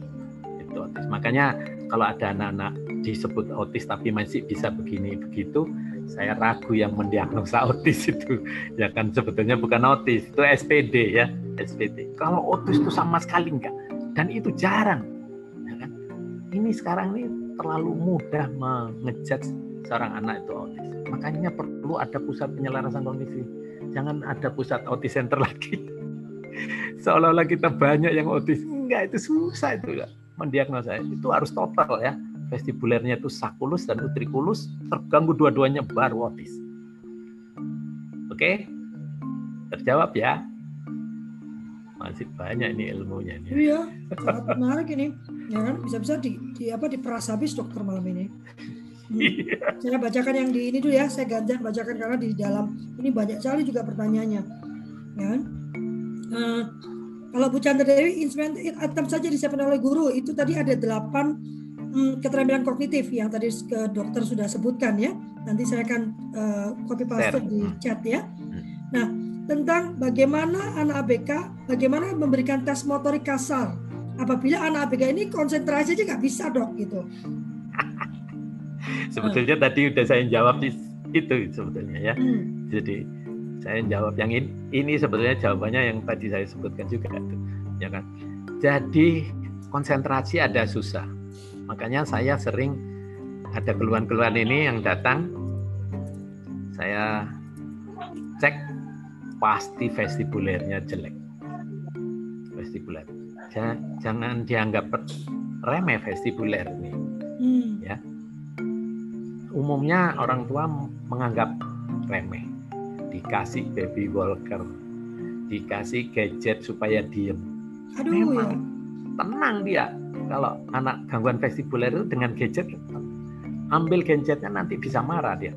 Itu otis makanya kalau ada anak-anak disebut otis tapi masih bisa begini begitu saya ragu yang mendiagnosa autis itu. Ya kan sebetulnya bukan autis itu SPD ya SPD kalau autis itu sama sekali enggak dan itu jarang ya kan? Ini sekarang ini terlalu mudah mengejat seorang anak itu autis. Makanya perlu ada pusat penyelarasan kognisi. Jangan ada pusat autis center lagi. Seolah-olah kita banyak yang autis. Enggak itu susah itu mendiagnosa. Itu harus total ya vestibulernya itu sakulus dan utrikulus terganggu dua-duanya baru otis. Oke? Terjawab ya? Masih banyak ini ilmunya nih. Iya, menarik ini. Ya kan bisa-bisa di, di apa di prasabis dokter malam ini. Hmm. Saya bacakan yang di ini dulu ya, saya ganti bacakan karena di dalam ini banyak sekali juga pertanyaannya. Ya kan? Uh, kalau Bu Chandra Dewi, instrumen item saja disiapkan oleh guru itu tadi ada delapan hmm, keterampilan kognitif yang tadi ke dokter sudah sebutkan ya. Nanti saya akan uh, copy paste di chat ya. Hmm. Nah, tentang bagaimana anak ABK, bagaimana memberikan tes motorik kasar. Apabila anak ABK ini konsentrasi aja nggak bisa dok gitu. sebetulnya uh. tadi udah saya jawab itu sebetulnya ya. Hmm. Jadi saya jawab yang ini, ini sebetulnya jawabannya yang tadi saya sebutkan juga ya kan. Jadi konsentrasi ada susah Makanya saya sering ada keluhan-keluhan ini yang datang, saya cek pasti vestibulernya jelek. Vestibuler. Ja- Jangan dianggap remeh vestibuler ini. Hmm. Ya. Umumnya orang tua menganggap remeh. Dikasih baby walker, dikasih gadget supaya diem. Aduh ya. Memang tenang dia. Kalau anak gangguan vestibuler itu dengan gadget, ambil gadgetnya nanti bisa marah dia.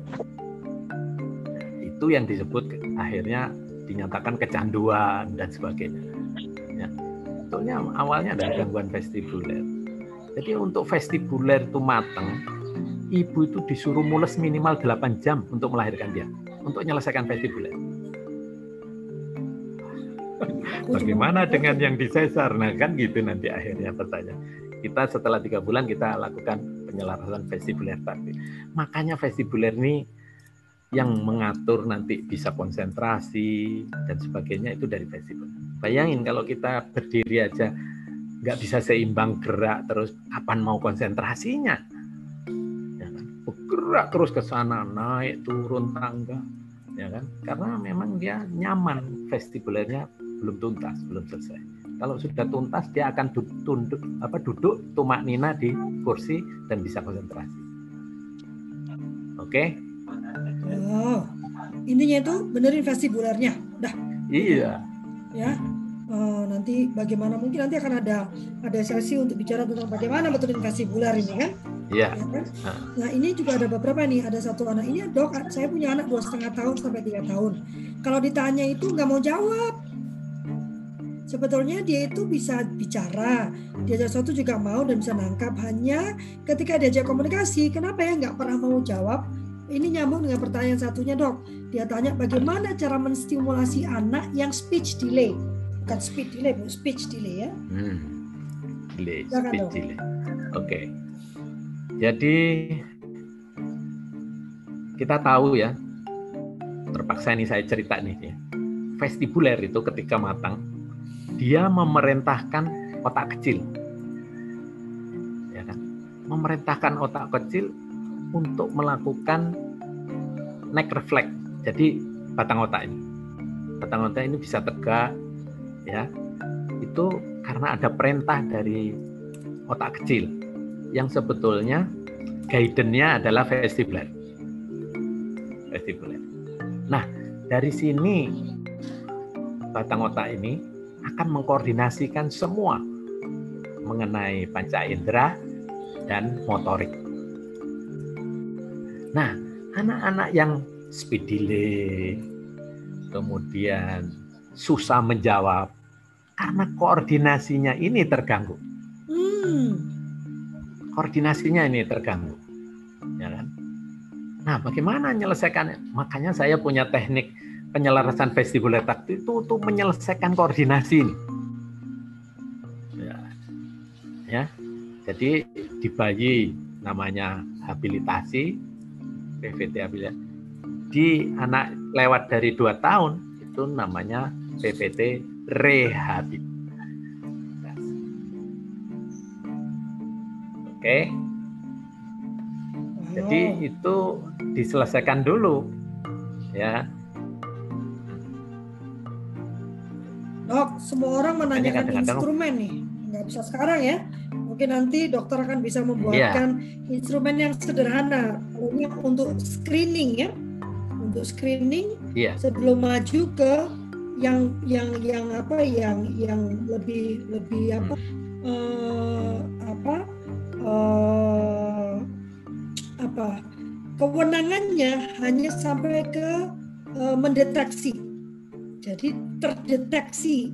Itu yang disebut akhirnya dinyatakan kecanduan dan sebagainya. Ya. Sebetulnya awalnya dari gangguan vestibuler. Jadi untuk vestibuler itu matang, ibu itu disuruh mules minimal 8 jam untuk melahirkan dia, untuk menyelesaikan vestibuler. Bagaimana dengan yang disesar? Nah kan gitu nanti akhirnya pertanyaan. Kita setelah tiga bulan kita lakukan penyelarasan vestibuler tadi. Makanya vestibuler ini yang mengatur nanti bisa konsentrasi dan sebagainya itu dari vestibuler. Bayangin kalau kita berdiri aja nggak bisa seimbang gerak terus kapan mau konsentrasinya? Ya kan? Bergerak terus ke sana naik turun tangga, ya kan? Karena memang dia nyaman vestibulernya belum tuntas, belum selesai. Kalau sudah tuntas dia akan du- tunduk apa duduk tumak nina di kursi dan bisa konsentrasi. Oke? Oh, intinya itu benerin vestibulernya. Dah, Iya. ya. Eh, nanti bagaimana mungkin nanti akan ada ada sesi untuk bicara tentang bagaimana betulin vestibuler ini kan? Iya. Ya kan? Nah ini juga ada beberapa nih. Ada satu anak ini dok, saya punya anak dua setengah tahun sampai tiga tahun. Kalau ditanya itu nggak mau jawab. Sebetulnya dia itu bisa bicara, diajak sesuatu juga mau dan bisa nangkap. Hanya ketika diajak komunikasi, kenapa ya nggak pernah mau jawab? Ini nyambung dengan pertanyaan satunya dok. Dia tanya bagaimana cara menstimulasi anak yang speech delay, bukan speed delay, bu, speech delay ya. Hmm. Delay, Silakan, speed Dok. delay. Oke. Jadi kita tahu ya, terpaksa ini saya cerita nih ya. Vestibuler itu ketika matang, dia memerintahkan otak kecil. Ya kan? Memerintahkan otak kecil untuk melakukan neck reflex. Jadi batang otak ini. Batang otak ini bisa tegak ya. Itu karena ada perintah dari otak kecil yang sebetulnya guidance-nya adalah vestibuler. Vestibuler. Nah, dari sini batang otak ini akan mengkoordinasikan semua mengenai panca indera dan motorik. Nah, anak-anak yang speed delay, kemudian susah menjawab, karena koordinasinya ini terganggu. Hmm. Koordinasinya ini terganggu. Ya kan? Nah, bagaimana menyelesaikan? Makanya saya punya teknik penyelarasan vestibuler taktil itu untuk menyelesaikan koordinasi ini. Ya. ya. Jadi di bayi namanya habilitasi, PVT habilitasi. Di anak lewat dari dua tahun itu namanya PPT rehabilitasi. Oke. Jadi Oh. itu diselesaikan dulu, ya. Dok, semua orang menanyakan instrumen nih. Nggak bisa sekarang ya. Mungkin nanti dokter akan bisa membuatkan instrumen yang sederhana. Ini untuk screening ya. Untuk screening Iya. sebelum maju ke yang yang yang apa yang yang lebih lebih apa eh, apa eh, apa kewenangannya hanya sampai ke eh, mendeteksi jadi terdeteksi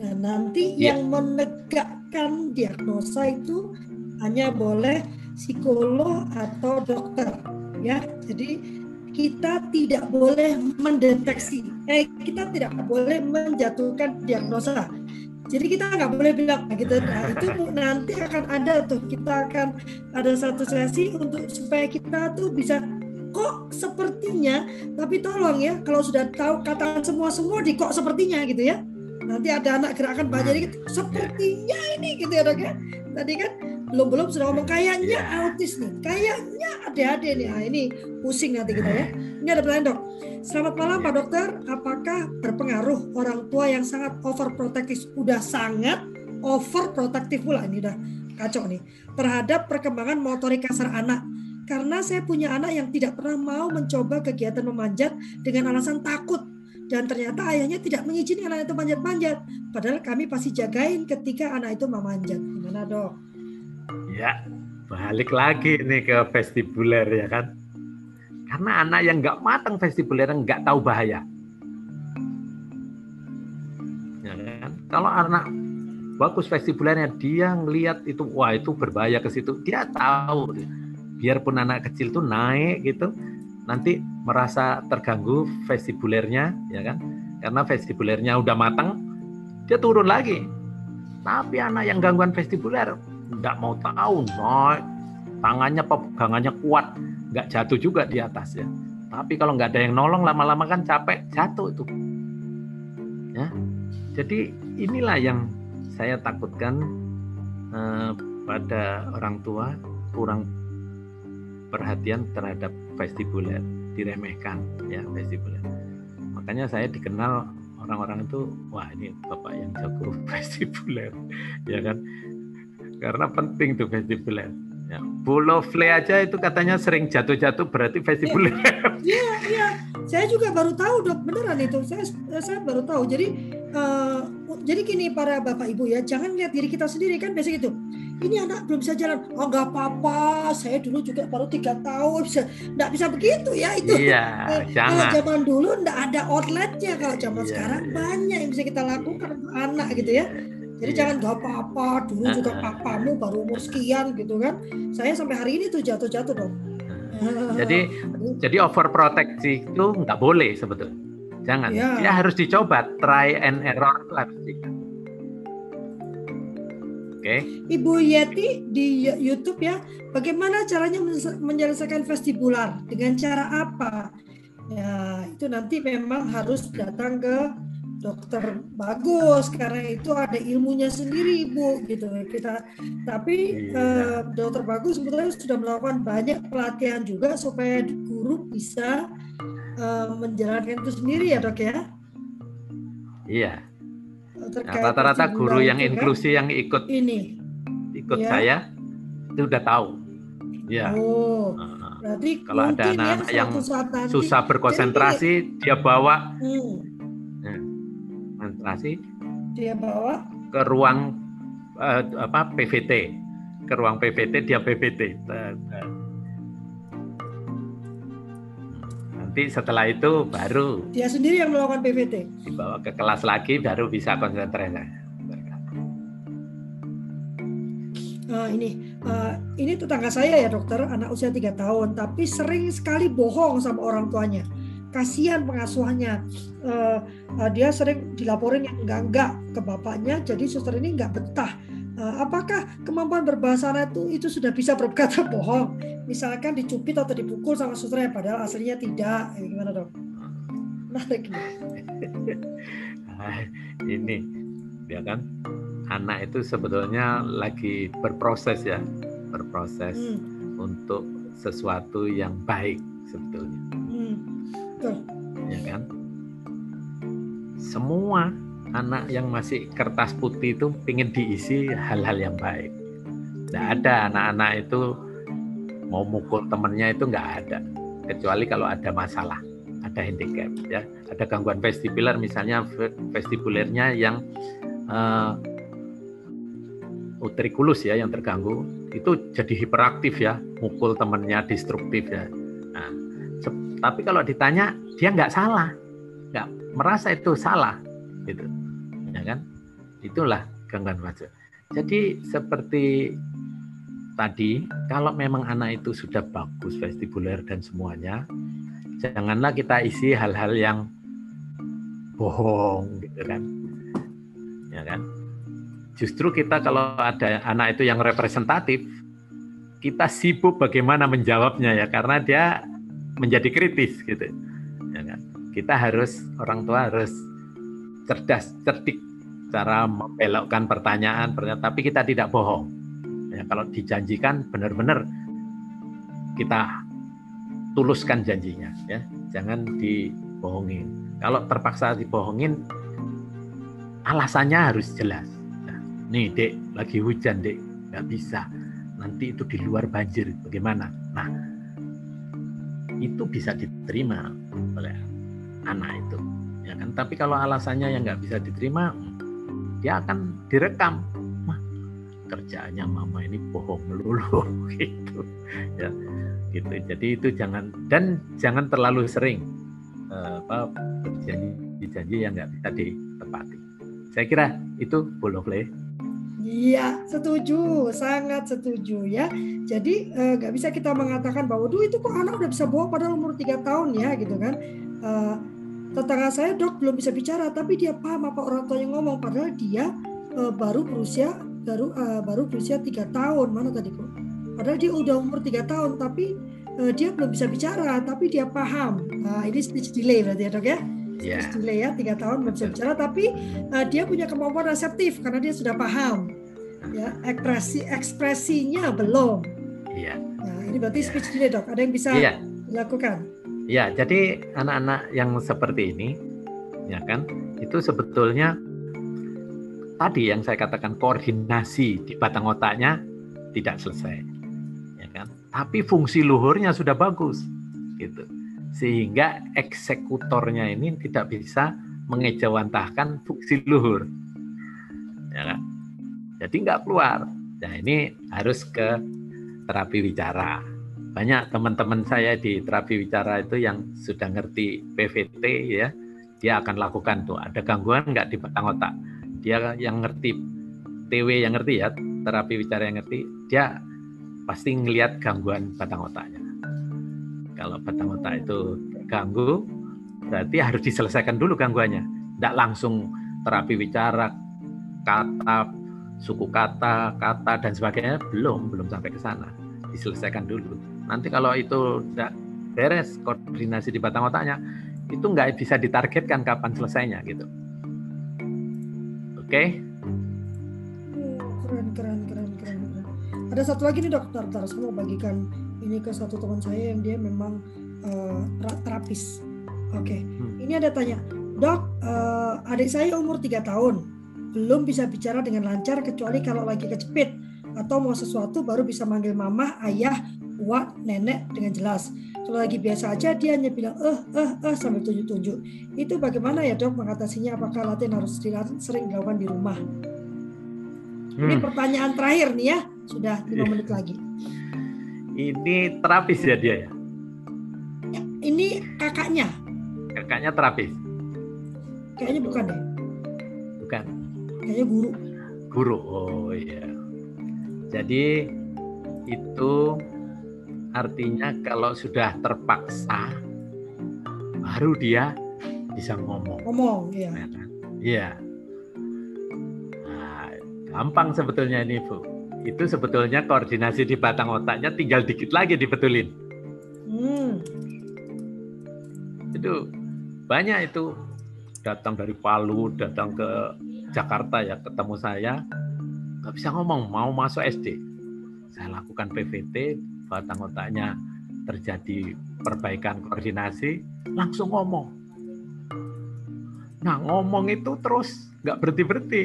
nah nanti Iya. yang menegakkan diagnosa itu hanya boleh psikolog atau dokter ya jadi kita tidak boleh mendeteksi, eh kita tidak boleh menjatuhkan diagnosa. Jadi kita nggak boleh bilang nah, gitu. Nah, itu nanti akan ada tuh kita akan ada satu sesi untuk supaya kita tuh bisa kok sepertinya, tapi tolong ya kalau sudah tahu katakan semua semua di kok sepertinya gitu ya. Nanti ada anak gerakan baca jadi sepertinya ini gitu ya dok ya. Tadi kan belum belum sudah ngomong kayaknya Iya. autis nih, kayaknya ADHD nih. Ah, ini pusing nanti kita ya. Ini ada pertanyaan dok. Selamat malam Pak Dokter. Apakah berpengaruh orang tua yang sangat overprotective, udah sangat overprotective pula ini udah kacau nih terhadap perkembangan motorik kasar anak? Karena saya punya anak yang tidak pernah mau mencoba kegiatan memanjat dengan alasan takut dan ternyata ayahnya tidak mengizinkan anak itu manjat-manjat. Padahal kami pasti jagain ketika anak itu memanjat. Gimana dok? Ya, balik lagi nih ke vestibuler ya kan. Karena anak yang nggak matang vestibuler nggak tahu bahaya. Ya kan? Kalau anak bagus vestibulernya, dia ngelihat itu, wah itu berbahaya ke situ, dia tahu. Biarpun anak kecil tuh naik gitu, nanti merasa terganggu vestibulernya, ya kan? Karena vestibulernya udah matang, dia turun lagi. Tapi anak yang gangguan vestibuler nggak mau tahu, naik tangannya pegangannya kuat, nggak jatuh juga di atas ya. Tapi kalau nggak ada yang nolong lama-lama kan capek jatuh itu. Ya, jadi inilah yang saya takutkan eh, pada orang tua kurang perhatian terhadap vestibuler, diremehkan ya vestibuler. Makanya saya dikenal orang-orang itu wah ini bapak yang jago vestibuler ya kan karena penting tuh vestibuler ya Bulofle aja itu katanya sering jatuh-jatuh berarti vestibuler Iya, iya. Saya juga baru tahu dok, beneran itu. Saya saya baru tahu. Jadi eh, jadi gini para bapak ibu ya, jangan lihat diri kita sendiri kan biasa gitu. Ini anak belum bisa jalan, oh nggak apa-apa. Saya dulu juga baru tiga tahun, bisa nggak bisa begitu ya itu. iya Eh, Kalau zaman dulu nggak ada outletnya, kalau zaman Iya, sekarang iya. banyak yang bisa kita lakukan untuk anak gitu ya. Jadi Iya. jangan nggak apa-apa, dulu juga Ah, ah. papamu baru umur sekian gitu kan. Saya sampai hari ini tuh jatuh-jatuh dong. jadi jadi overproteksi itu nggak boleh sebetulnya jangan Iya. ya harus dicoba try and error itu harus dicoba oke Ibu Yeti di YouTube ya, bagaimana caranya menyelesa- menyelesaikan vestibular? Dengan cara apa? Ya, itu nanti memang harus datang ke dokter bagus karena itu ada ilmunya sendiri Ibu gitu kita tapi Iya. eh, dokter bagus sebetulnya sudah melakukan banyak pelatihan juga supaya guru bisa eh, menjalankan itu sendiri ya dok ya iya Nah, rata-rata guru yang inklusi yang ikut ini. ikut Iya. saya itu udah tahu. Ya oh Nah, berarti Kalau ada mungkin ya anak-anak yang nanti susah berkonsentrasi dia bawa Hmm, konsentrasi. Dia bawa? Ke ruang eh, apa PVT ke ruang PVT dia PVT nanti setelah itu baru dia sendiri yang melakukan PVT. dibawa ke kelas lagi baru bisa konsentrasi Nah, ini eh, ini tetangga saya ya dokter, anak usia tiga tahun, tapi sering sekali bohong sama orang tuanya. Kasihan pengasuhannya, Eh, eh, dia sering dilaporin yang enggak enggak ke bapaknya, jadi suster ini enggak betah. Eh, apakah kemampuan berbahasa itu itu sudah bisa berkata bohong? Misalkan dicubit atau dipukul sama susternya, padahal aslinya tidak. Eh, gimana dok? Menarik nih. Ah, ini ya kan anak itu sebetulnya lagi berproses ya berproses Hmm, untuk sesuatu yang baik sebetulnya hmm. Betul. ya kan semua anak yang masih kertas putih itu ingin diisi hal-hal yang baik tidak ada anak-anak itu mau mukul temennya itu nggak ada. Kecuali kalau ada masalah ada handicap ya. Ada gangguan vestibuler misalnya ve- vestibulernya yang eh, utriculus ya yang terganggu itu jadi hiperaktif ya. Mukul temennya destruktif ya. Nah, tapi kalau ditanya dia nggak salah. Nggak merasa itu salah gitu. Ya kan? Itulah gangguan wajah jadi seperti tadi kalau memang anak itu sudah bagus vestibuler dan semuanya janganlah kita isi hal-hal yang bohong gitu kan. Ya kan? Justru kita kalau ada anak itu yang representatif kita sibuk bagaimana menjawabnya ya karena dia menjadi kritis gitu. Ya kan? Kita harus orang tua harus cerdas cerdik cara membelokkan pertanyaan pertanyaan tapi kita tidak bohong Ya, kalau dijanjikan benar-benar kita tuluskan janjinya ya. Jangan dibohongin. Kalau terpaksa dibohongin alasannya harus jelas. Nah, nih dek lagi hujan dek nggak bisa nanti itu di luar banjir bagaimana nah itu bisa diterima oleh anak itu ya kan tapi kalau alasannya yang nggak bisa diterima dia akan direkam kerjaannya mama ini bohong melulu gitu. Ya gitu. Jadi itu jangan dan jangan terlalu sering eh, apa berjanji-janji yang nggak bisa ditepati. Saya kira itu boleh Iya, setuju, sangat setuju ya. Jadi nggak eh, bisa kita mengatakan bahwa, duh itu kok anak udah bisa bohong padahal umur tiga tahun ya, gitu kan. Eh, tetangga saya dok belum bisa bicara, tapi dia paham apa orang tuanya ngomong, padahal dia eh, baru berusia baru eh, baru berusia tiga tahun mana tadi kok? Padahal dia udah umur tiga tahun, tapi eh, dia belum bisa bicara, tapi dia paham. Nah, ini speech delay berarti ya dok ya? Yeah. Speech delay ya tiga tahun belum bisa bicara, tapi uh, dia punya kemampuan reseptif karena dia sudah paham. Ya, ekspresi ekspresinya belum. Iya. Nah, ini berarti speech delay dok. Ada yang bisa Iya. dilakukan? Ya, jadi anak-anak yang seperti ini, ya kan, itu sebetulnya tadi yang saya katakan koordinasi di batang otaknya tidak selesai, ya kan. Tapi fungsi luhurnya sudah bagus, gitu. Sehingga eksekutornya ini tidak bisa mengejawantahkan fungsi luhur, ya kan. Jadi nggak keluar. Nah ini harus ke terapi wicara banyak teman-teman saya di terapi wicara itu yang sudah ngerti PVT ya dia akan lakukan tuh ada gangguan nggak di batang otak dia yang ngerti TW yang ngerti ya terapi wicara yang ngerti dia pasti ngelihat gangguan batang otaknya. Kalau batang otak itu ganggu berarti harus diselesaikan dulu gangguannya. Tidak langsung terapi wicara kata suku kata kata dan sebagainya belum belum sampai ke sana. Diselesaikan dulu. Nanti kalau itu tidak beres koordinasi di batang otaknya itu nggak bisa ditargetkan kapan selesainya gitu okay? keren keren keren keren keren ada satu lagi nih dokter dokter saya mau bagikan ini ke satu teman saya yang dia memang uh, terapis oke okay. hmm. ini ada tanya dok uh, adik saya umur 3 tahun belum bisa bicara dengan lancar kecuali kalau lagi kecepit atau mau sesuatu baru bisa manggil mama, ayah, uak, nenek dengan jelas. Kalau lagi biasa aja dia hanya bilang eh eh eh sambil tunjuk-tunjuk. Itu bagaimana ya dok mengatasinya? Apakah latihan harus sering dilakukan di rumah? Hmm. Ini pertanyaan terakhir nih ya, sudah lima menit lagi. Ini terapis ya dia ya? ya ini kakaknya. Kakaknya terapis? Kayaknya bukan deh. Bukan. Kayaknya guru. Guru, oh iya. Jadi itu artinya kalau sudah terpaksa baru dia bisa ngomong. Ngomong, iya. Iya. Nah, gampang sebetulnya ini Bu. Itu sebetulnya koordinasi di batang otaknya tinggal dikit lagi dibetulin. Hmm. Itu banyak itu datang dari Palu, datang ke Jakarta ya ketemu saya nggak bisa ngomong mau masuk SD saya lakukan PVT batang otaknya terjadi perbaikan koordinasi langsung ngomong. Nah ngomong itu terus nggak berhenti berhenti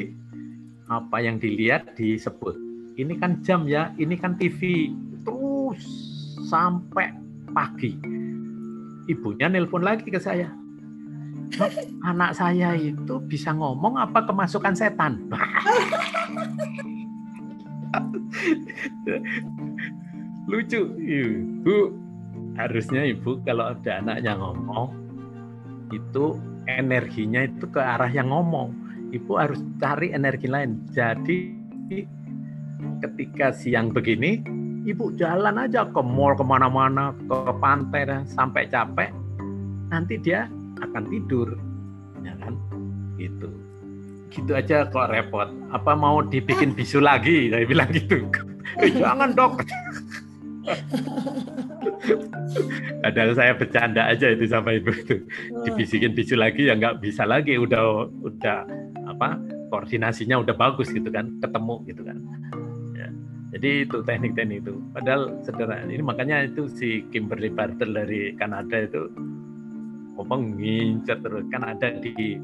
apa yang dilihat disebut. Ini kan jam ya ini kan TV terus sampai pagi. Ibunya nelpon lagi ke saya. Anak saya itu bisa ngomong apa kemasukan setan lucu ibu harusnya ibu kalau ada anaknya ngomong itu energinya itu ke arah yang ngomong ibu harus cari energi lain jadi ketika siang begini ibu jalan aja ke mall ke mana-mana ke pantai sampai capek nanti dia akan tidur ya kan gitu gitu aja kok repot. Apa mau dibikin bisu lagi? Saya bilang gitu. Eh, jangan dok. Padahal saya bercanda aja itu sama ibu itu. Dibisikin bisu lagi ya nggak bisa lagi. Udah udah apa koordinasinya udah bagus gitu kan, ketemu gitu kan. Ya. Jadi itu teknik-teknik itu. Padahal sederhana. Ini makanya itu si Kimberly Bartel dari Kanada itu ngomong ngincer terus kan ada di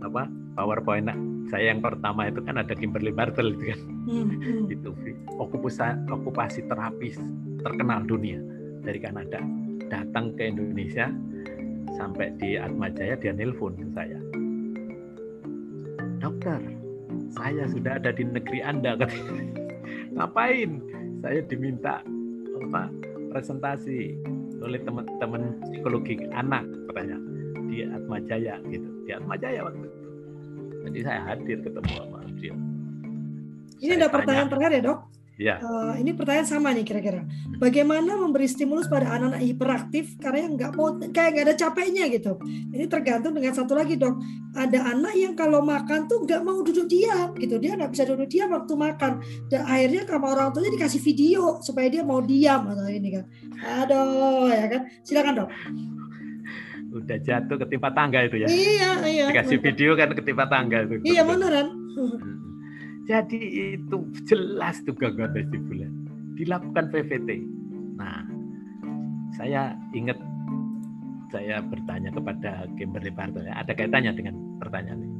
apa PowerPoint saya yang pertama itu kan ada Kimberly Bartel itu kan Hmm, hmm. itu okupasi okupasi terapis terkenal dunia. Dari Kanada datang ke Indonesia sampai di Atmajaya dia nelpon ke saya. Dokter saya sudah ada di negeri Anda ngapain? Saya diminta apa presentasi oleh teman-teman psikologi anak katanya di Atmajaya gitu. Di Atmajaya waktu itu. Jadi saya hadir ketemu sama dia Ini ada pertanyaan tanya. terakhir ya dok. Ya Eh, ini pertanyaan sama nih kira-kira. Bagaimana memberi stimulus pada anak-anak hiperaktif karena yang nggak mau kayak nggak ada capeknya gitu. Ini tergantung dengan satu lagi dok. Ada anak yang kalau makan tuh nggak mau duduk diam gitu. Dia nggak bisa duduk diam waktu makan. Dan akhirnya sama orang tuanya dikasih video supaya dia mau diam atau ini kan. Aduh ya kan. Silakan dok. udah jatuh ketimpa tangga itu ya Iya iya. dikasih bener. video kan ketimpa tangga itu Iya beneran. Hmm. Jadi itu jelas tuh gangguan vestibular. Dilakukan PVT. Nah, saya ingat saya bertanya kepada Kimberly Bartel ya, ada kaitannya dengan pertanyaan ini.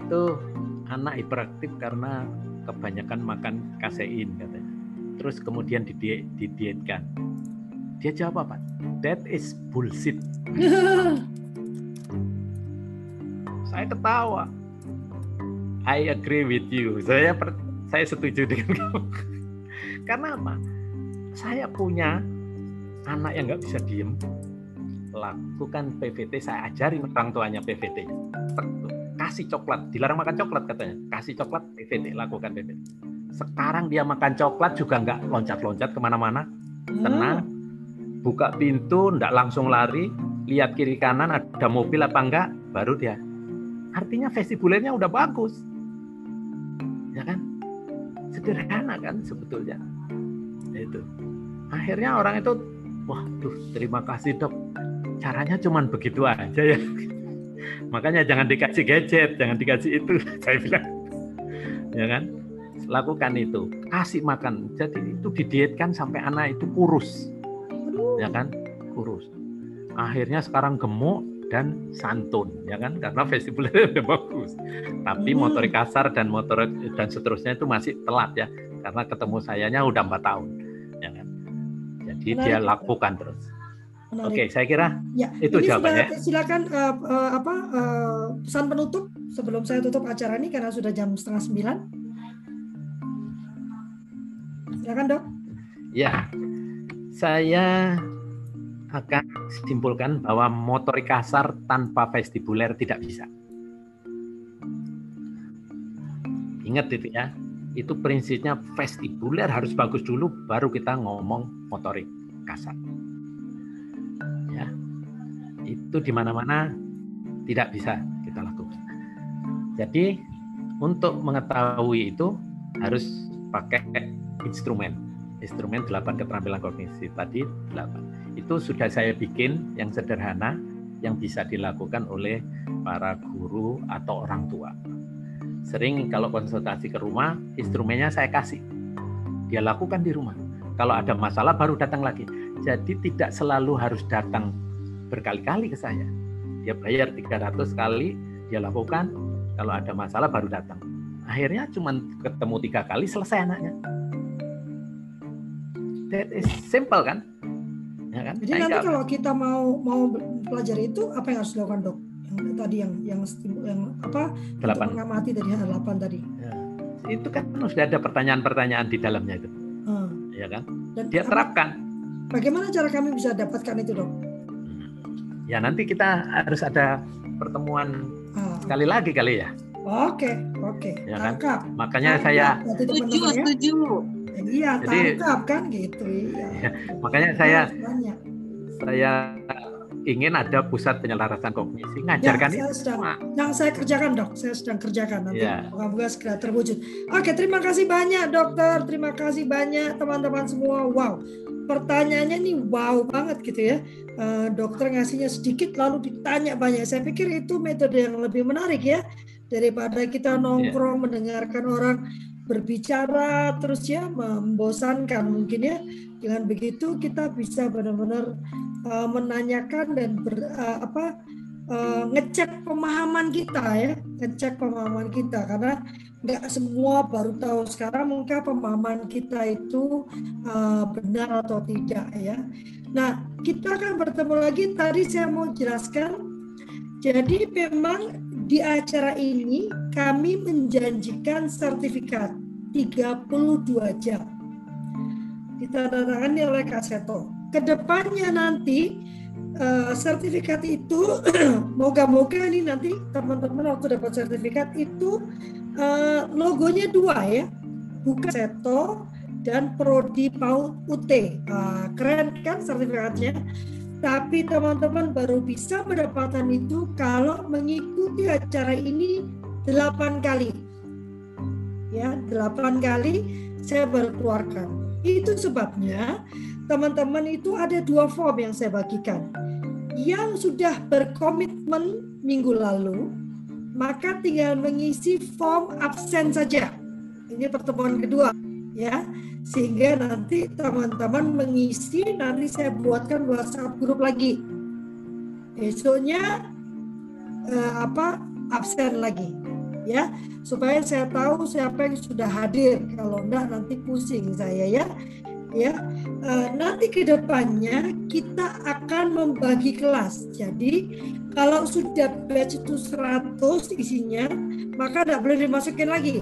Itu anak hiperaktif karena kebanyakan makan kasein katanya. Terus kemudian didiet, didietkan. Dia jawab apa? That is bullshit. Saya ketawa. I agree with you. Saya per- saya setuju dengan kamu. Karena apa? Saya punya anak yang nggak bisa diem. Lakukan PVT, saya ajarin orang tuanya PVT. Kasih coklat, dilarang makan coklat katanya. Kasih coklat, PVT, lakukan PVT. Sekarang dia makan coklat juga nggak loncat-loncat ke mana-mana, tenang. Buka pintu, nggak langsung lari, lihat kiri kanan ada mobil apa enggak, baru dia. Artinya vestibulernya udah bagus ya kan? Sederhana kan sebetulnya. Itu. Akhirnya orang itu wah tuh terima kasih dok. Caranya cuman begitu aja ya. Makanya jangan dikasih gadget jangan dikasih itu saya bilang. Ya kan? Lakukan itu. Kasih makan. Jadi itu didietkan sampai anak itu kurus. Ya kan? Kurus. Akhirnya sekarang gemuk dan santun ya kan karena vestibulernya udah bagus tapi Hmm. motorik kasar dan motorik dan seterusnya itu masih telat ya karena ketemu sayanya udah empat tahun ya kan jadi Menarik. dia lakukan terus Menarik. oke saya kira Ya, Itu ini jawabannya. sudah- silakan eh, eh, apa eh, pesan penutup sebelum saya tutup acara ini karena sudah jam setengah sembilan. Silakan dok. ya saya akan simpulkan bahwa motorik kasar tanpa vestibuler tidak bisa. Ingat itu ya itu prinsipnya vestibuler harus bagus dulu baru kita ngomong motorik kasar. Ya itu di mana-mana tidak bisa kita lakukan. Jadi untuk mengetahui itu harus pakai instrumen instrumen 8 keterampilan kognisi tadi 8 itu sudah saya bikin yang sederhana yang bisa dilakukan oleh para guru atau orang tua. Sering kalau konsultasi ke rumah instrumennya saya kasih. Dia lakukan di rumah. Kalau ada masalah baru datang lagi. Jadi tidak selalu harus datang berkali-kali ke saya. Dia bayar 300 kali dia lakukan. Kalau ada masalah baru datang. Akhirnya cuma ketemu tiga kali selesai anaknya that is simple kan ya kan Jadi Saya nanti kalau kita mau mau pelajari itu apa yang harus dilakukan dok? Yang tadi yang yang yang apa? Delapan. mengamati tadi ya, delapan tadi. itu kan sudah ada pertanyaan-pertanyaan di dalamnya itu Hmm. ya kan Dan dia apa- terapkan Bagaimana cara kami bisa dapatkan itu dok? ya nanti kita harus ada pertemuan Ah, sekali lagi kali ya Oke oke. Ya kan? Tangkap. makanya Tangkap. saya Setuju, ya. setuju. Iya Jadi- tangkap kan gitu. Iya. makanya saya Banyak. saya ingin ada pusat penyelarasan kognisi Ya, ngajarkan saya itu sedang, semua yang saya kerjakan dok, saya sedang kerjakan nanti. Ya. Moga-moga segera terwujud. Oke, terima kasih banyak dokter, terima kasih banyak teman-teman semua. Wow, pertanyaannya nih wow banget gitu ya. Eh, dokter ngasihnya sedikit lalu ditanya banyak. Saya pikir itu metode yang lebih menarik ya daripada kita nongkrong mendengarkan orang berbicara terus ya membosankan mungkin ya. Dengan begitu kita bisa benar-benar uh, menanyakan dan ber, uh, apa uh, ngecek pemahaman kita ya ngecek pemahaman kita. Karena nggak semua baru tahu sekarang mungkin pemahaman kita itu uh, benar atau tidak ya. Nah kita akan bertemu lagi. Tadi saya mau jelaskan. Jadi memang di acara ini kami menjanjikan sertifikat 32 jam. Ditandatangani oleh Kak Seto. Ke depannya nanti uh, sertifikat itu moga-moga ini nanti teman-teman waktu dapat sertifikat itu uh, logonya dua ya, bukan Seto dan Prodi PAUD UT. Uh, keren kan sertifikatnya? Tapi teman-teman baru bisa mendapatkan itu kalau mengikuti acara ini 8 kali. Ya, 8 kali saya baru keluarkan. Itu sebabnya teman-teman itu ada dua form yang saya bagikan. Yang sudah berkomitmen minggu lalu, maka tinggal mengisi form absen saja. Ini pertemuan kedua, ya. Sehingga nanti teman-teman mengisi nanti saya buatkan WhatsApp grup lagi. Besoknya eh, apa absen lagi ya. Supaya saya tahu siapa yang sudah hadir. Kalau enggak nanti pusing saya ya. Ya e, nanti ke depannya kita akan membagi kelas. Jadi kalau sudah batch itu 100 isinya maka tidak boleh dimasukin lagi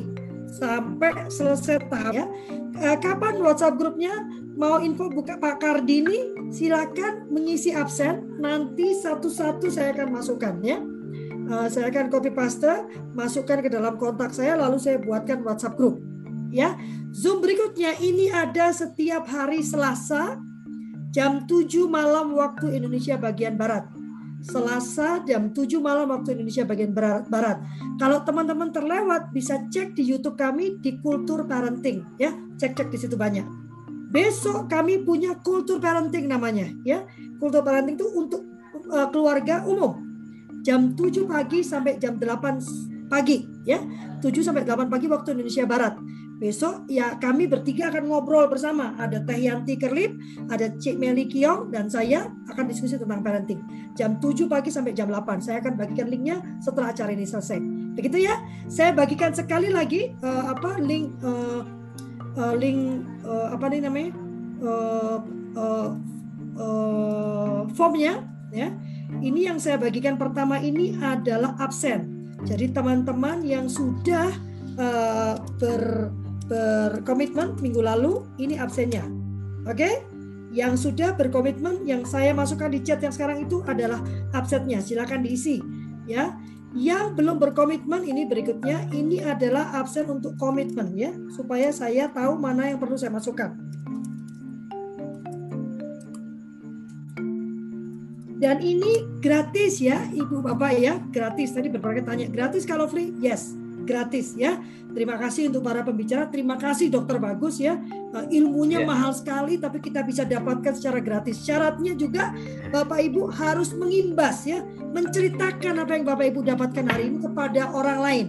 sampai selesai tahap ya. Eh, kapan WhatsApp grupnya mau info buka Pak Kardini silakan mengisi absen nanti satu-satu saya akan masukkan ya. Uh, saya akan copy paste masukkan ke dalam kontak saya lalu saya buatkan WhatsApp grup ya. Zoom berikutnya ini ada setiap hari Selasa jam 7 malam waktu Indonesia bagian barat. Selasa jam 7 malam waktu Indonesia bagian barat. Kalau teman-teman terlewat bisa cek di YouTube kami di Kultur Parenting ya. Cek-cek di situ banyak. Besok kami punya Kultur Parenting namanya ya. Kultur Parenting itu untuk uh, keluarga umum. Jam 7 pagi sampai jam 8 pagi ya. 7 sampai 8 pagi waktu Indonesia Barat Besok ya kami bertiga akan ngobrol bersama. Ada Teh Yanti Kerlip, ada Cik Meli Kiong, dan saya akan diskusi tentang parenting. Jam 7 pagi sampai jam 8. Saya akan bagikan linknya setelah acara ini selesai. Begitu ya. Saya bagikan sekali lagi uh, apa link uh, uh, link uh, apa nih namanya uh, uh, uh, formnya ya. Ini yang saya bagikan pertama ini adalah absen. Jadi teman-teman yang sudah uh, ber berkomitmen minggu lalu, ini absennya. Oke? Okay? Yang sudah berkomitmen yang saya masukkan di chat yang sekarang itu adalah absennya. Silakan diisi, ya. Yang belum berkomitmen ini berikutnya ini adalah absen untuk komitmen ya, supaya saya tahu mana yang perlu saya masukkan. Dan ini gratis ya, Ibu Bapak ya, gratis. Tadi berbagai tanya, gratis kalau free? Yes gratis ya. Terima kasih untuk para pembicara. Terima kasih Dokter Bagus ya. Uh, ilmunya yeah. mahal sekali tapi kita bisa dapatkan secara gratis. Syaratnya juga Bapak Ibu harus mengimbas ya, menceritakan apa yang Bapak Ibu dapatkan hari ini kepada orang lain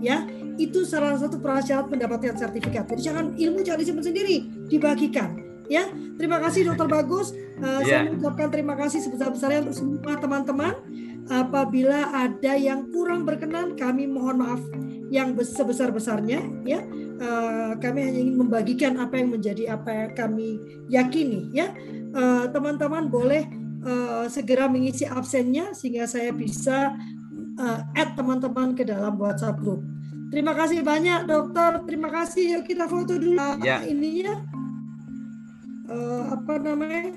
ya. Itu salah satu prasyarat mendapatkan sertifikat. Jadi jangan ilmu jangan disimpan sendiri, dibagikan ya. Terima kasih Dokter Bagus. Uh, yeah. Saya mengucapkan terima kasih sebesar-besarnya untuk semua teman-teman. Apabila ada yang kurang berkenan, kami mohon maaf yang sebesar-besarnya ya. Uh, kami hanya ingin membagikan apa yang menjadi apa yang kami yakini ya. Teman teman-teman boleh uh, segera mengisi absennya sehingga saya bisa uh, add teman-teman ke dalam WhatsApp group. Terima kasih banyak dokter. Terima kasih. Yuk kita foto dulu. Ya. ininya? Uh, apa namanya?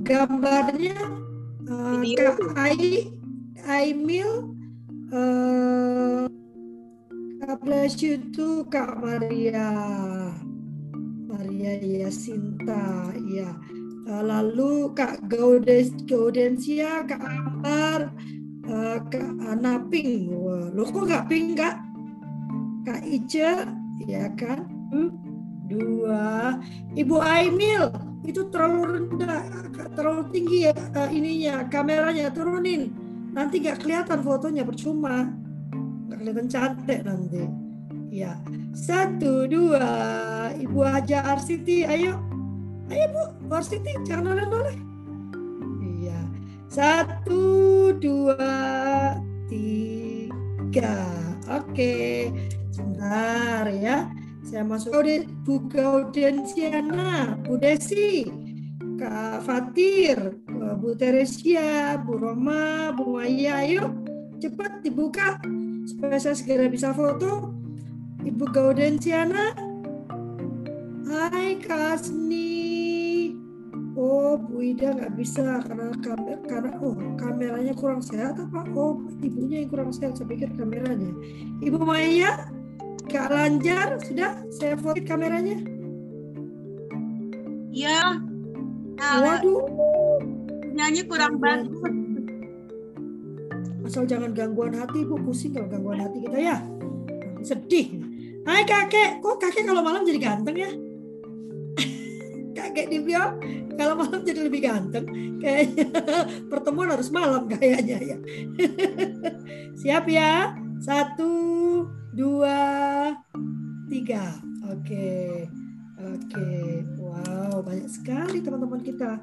Gambarnya uh, Kak Ai Aimil uh, God bless you too, Kak Maria. Maria Yasinta, ya. Lalu Kak Gaudes, Gaudensia, Kak Ambar, uh, Kak Anaping. Wah, lo kok gak ping, Kak? Kak Ice, ya kan? Hmm? Dua. Ibu Aimil, itu terlalu rendah, terlalu tinggi ya uh, ininya, kameranya turunin. Nanti gak kelihatan fotonya percuma kelihatan cantik nanti Ya, satu, dua. Ibu Haja Arsiti, ayo. Ayo Bu, Bu Arsiti, jangan noleh-noleh. Iya. Satu, dua, tiga. Oke, sebentar ya. Saya masuk Gaudensiana, Bu Desi, Kak Fatir, Bu Teresia, Bu Roma, Bu Maya, ayo cepat dibuka supaya saya segera bisa foto. Ibu Gaudensiana. Hai Kasni. Oh, Bu Ida nggak bisa karena kamer karena oh kameranya kurang sehat apa? Oh, ibunya yang kurang sehat. Saya pikir kameranya. Ibu Maya, Kak Lanjar, sudah saya foto kameranya. Iya. Nah, Waduh, sinyalnya kurang bagus. asal jangan gangguan hati, Bu. Pusing kalau gangguan hati kita ya. Sedih. Hai kakek, kok kakek kalau malam jadi ganteng ya? kakek Divyo, kalau malam jadi lebih ganteng. Kayaknya pertemuan harus malam kayaknya ya. Siap ya? Satu, dua, tiga. Oke, oke. Wow, banyak sekali teman-teman kita.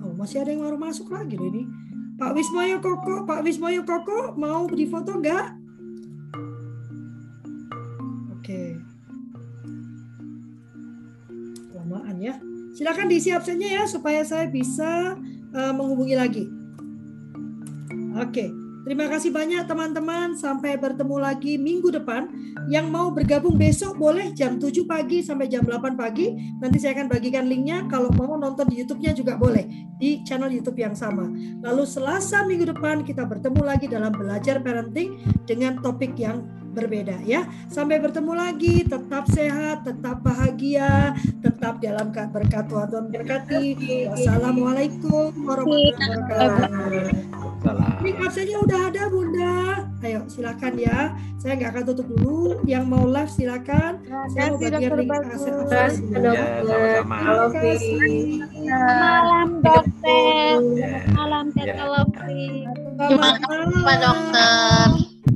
Oh, masih ada yang baru masuk lagi loh ini. Pak Wismoyo Koko, Pak Wismoyo Koko mau difoto enggak? Oke. Lamaan ya. Silakan diisi absennya ya supaya saya bisa uh, menghubungi lagi. Oke. Terima kasih banyak teman-teman. Sampai bertemu lagi minggu depan. Yang mau bergabung besok boleh jam 7 pagi sampai jam 8 pagi. Nanti saya akan bagikan linknya. Kalau mau nonton di YouTube-nya juga boleh. Di channel YouTube yang sama. Lalu Selasa minggu depan kita bertemu lagi dalam belajar parenting dengan topik yang berbeda ya. Sampai bertemu lagi, tetap sehat, tetap bahagia, tetap dalam berkat Tuhan berkati. Wassalamualaikum warahmatullahi wabarakatuh. Salam. Link absennya udah ada Bunda. Ayo silakan ya. Saya nggak akan tutup dulu. Yang mau live silakan. Saya mau bagian link absen absen. Ya, sama-sama. Terima kasih. Malam dokter. Ya, Malam. Teta Lovely. Selamat Pak dokter.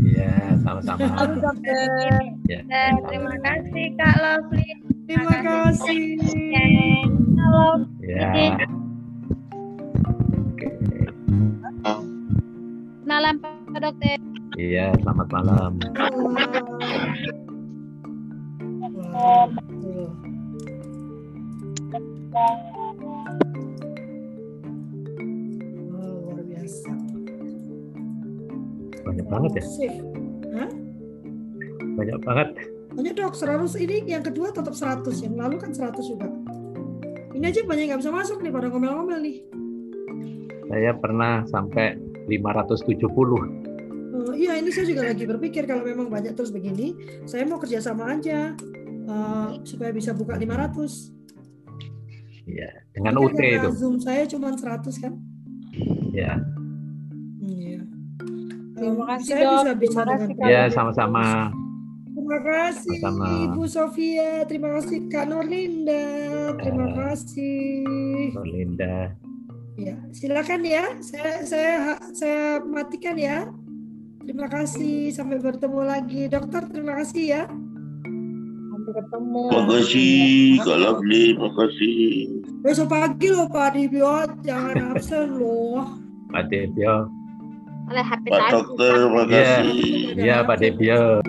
Ya, sama-sama. dokter. Ya, terima kasih Kak Lovely. Terima kasih. Halo. Ya. Malam Pak dokter. Iya, selamat malam. Oh, luar biasa. Banyak banget ya. Hah? Banyak banget. Banyak dok, 100 ini yang kedua tetap 100, yang lalu kan 100 juga. Ini aja banyak nggak bisa masuk nih pada ngomel-ngomel nih. Saya pernah sampai 570. Oh, iya ini saya juga lagi berpikir kalau memang banyak terus begini, saya mau kerjasama aja eh, supaya bisa buka 500. Iya, dengan UT itu. Zoom saya cuma 100 kan. Ya. Iya. Terima Em, kasih, saya Dok. bisa bisa Terima dengan kasih, baik. Ya, sama-sama. Terima kasih Sama-sama. Ibu Sofia, terima kasih Kak Norlinda, terima Ya. kasih. Linda. Ya, silakan ya. Saya saya saya matikan ya. Terima kasih. Sampai bertemu lagi, dokter. Terima kasih ya. Sampai ketemu. Makasih, Kak Lovely, makasih. Besok pagi loh Pak Dibio, jangan absen loh. Pak Debio. Oleh happy Pak. Dokter, Iya, makasih. iya Pak Debio.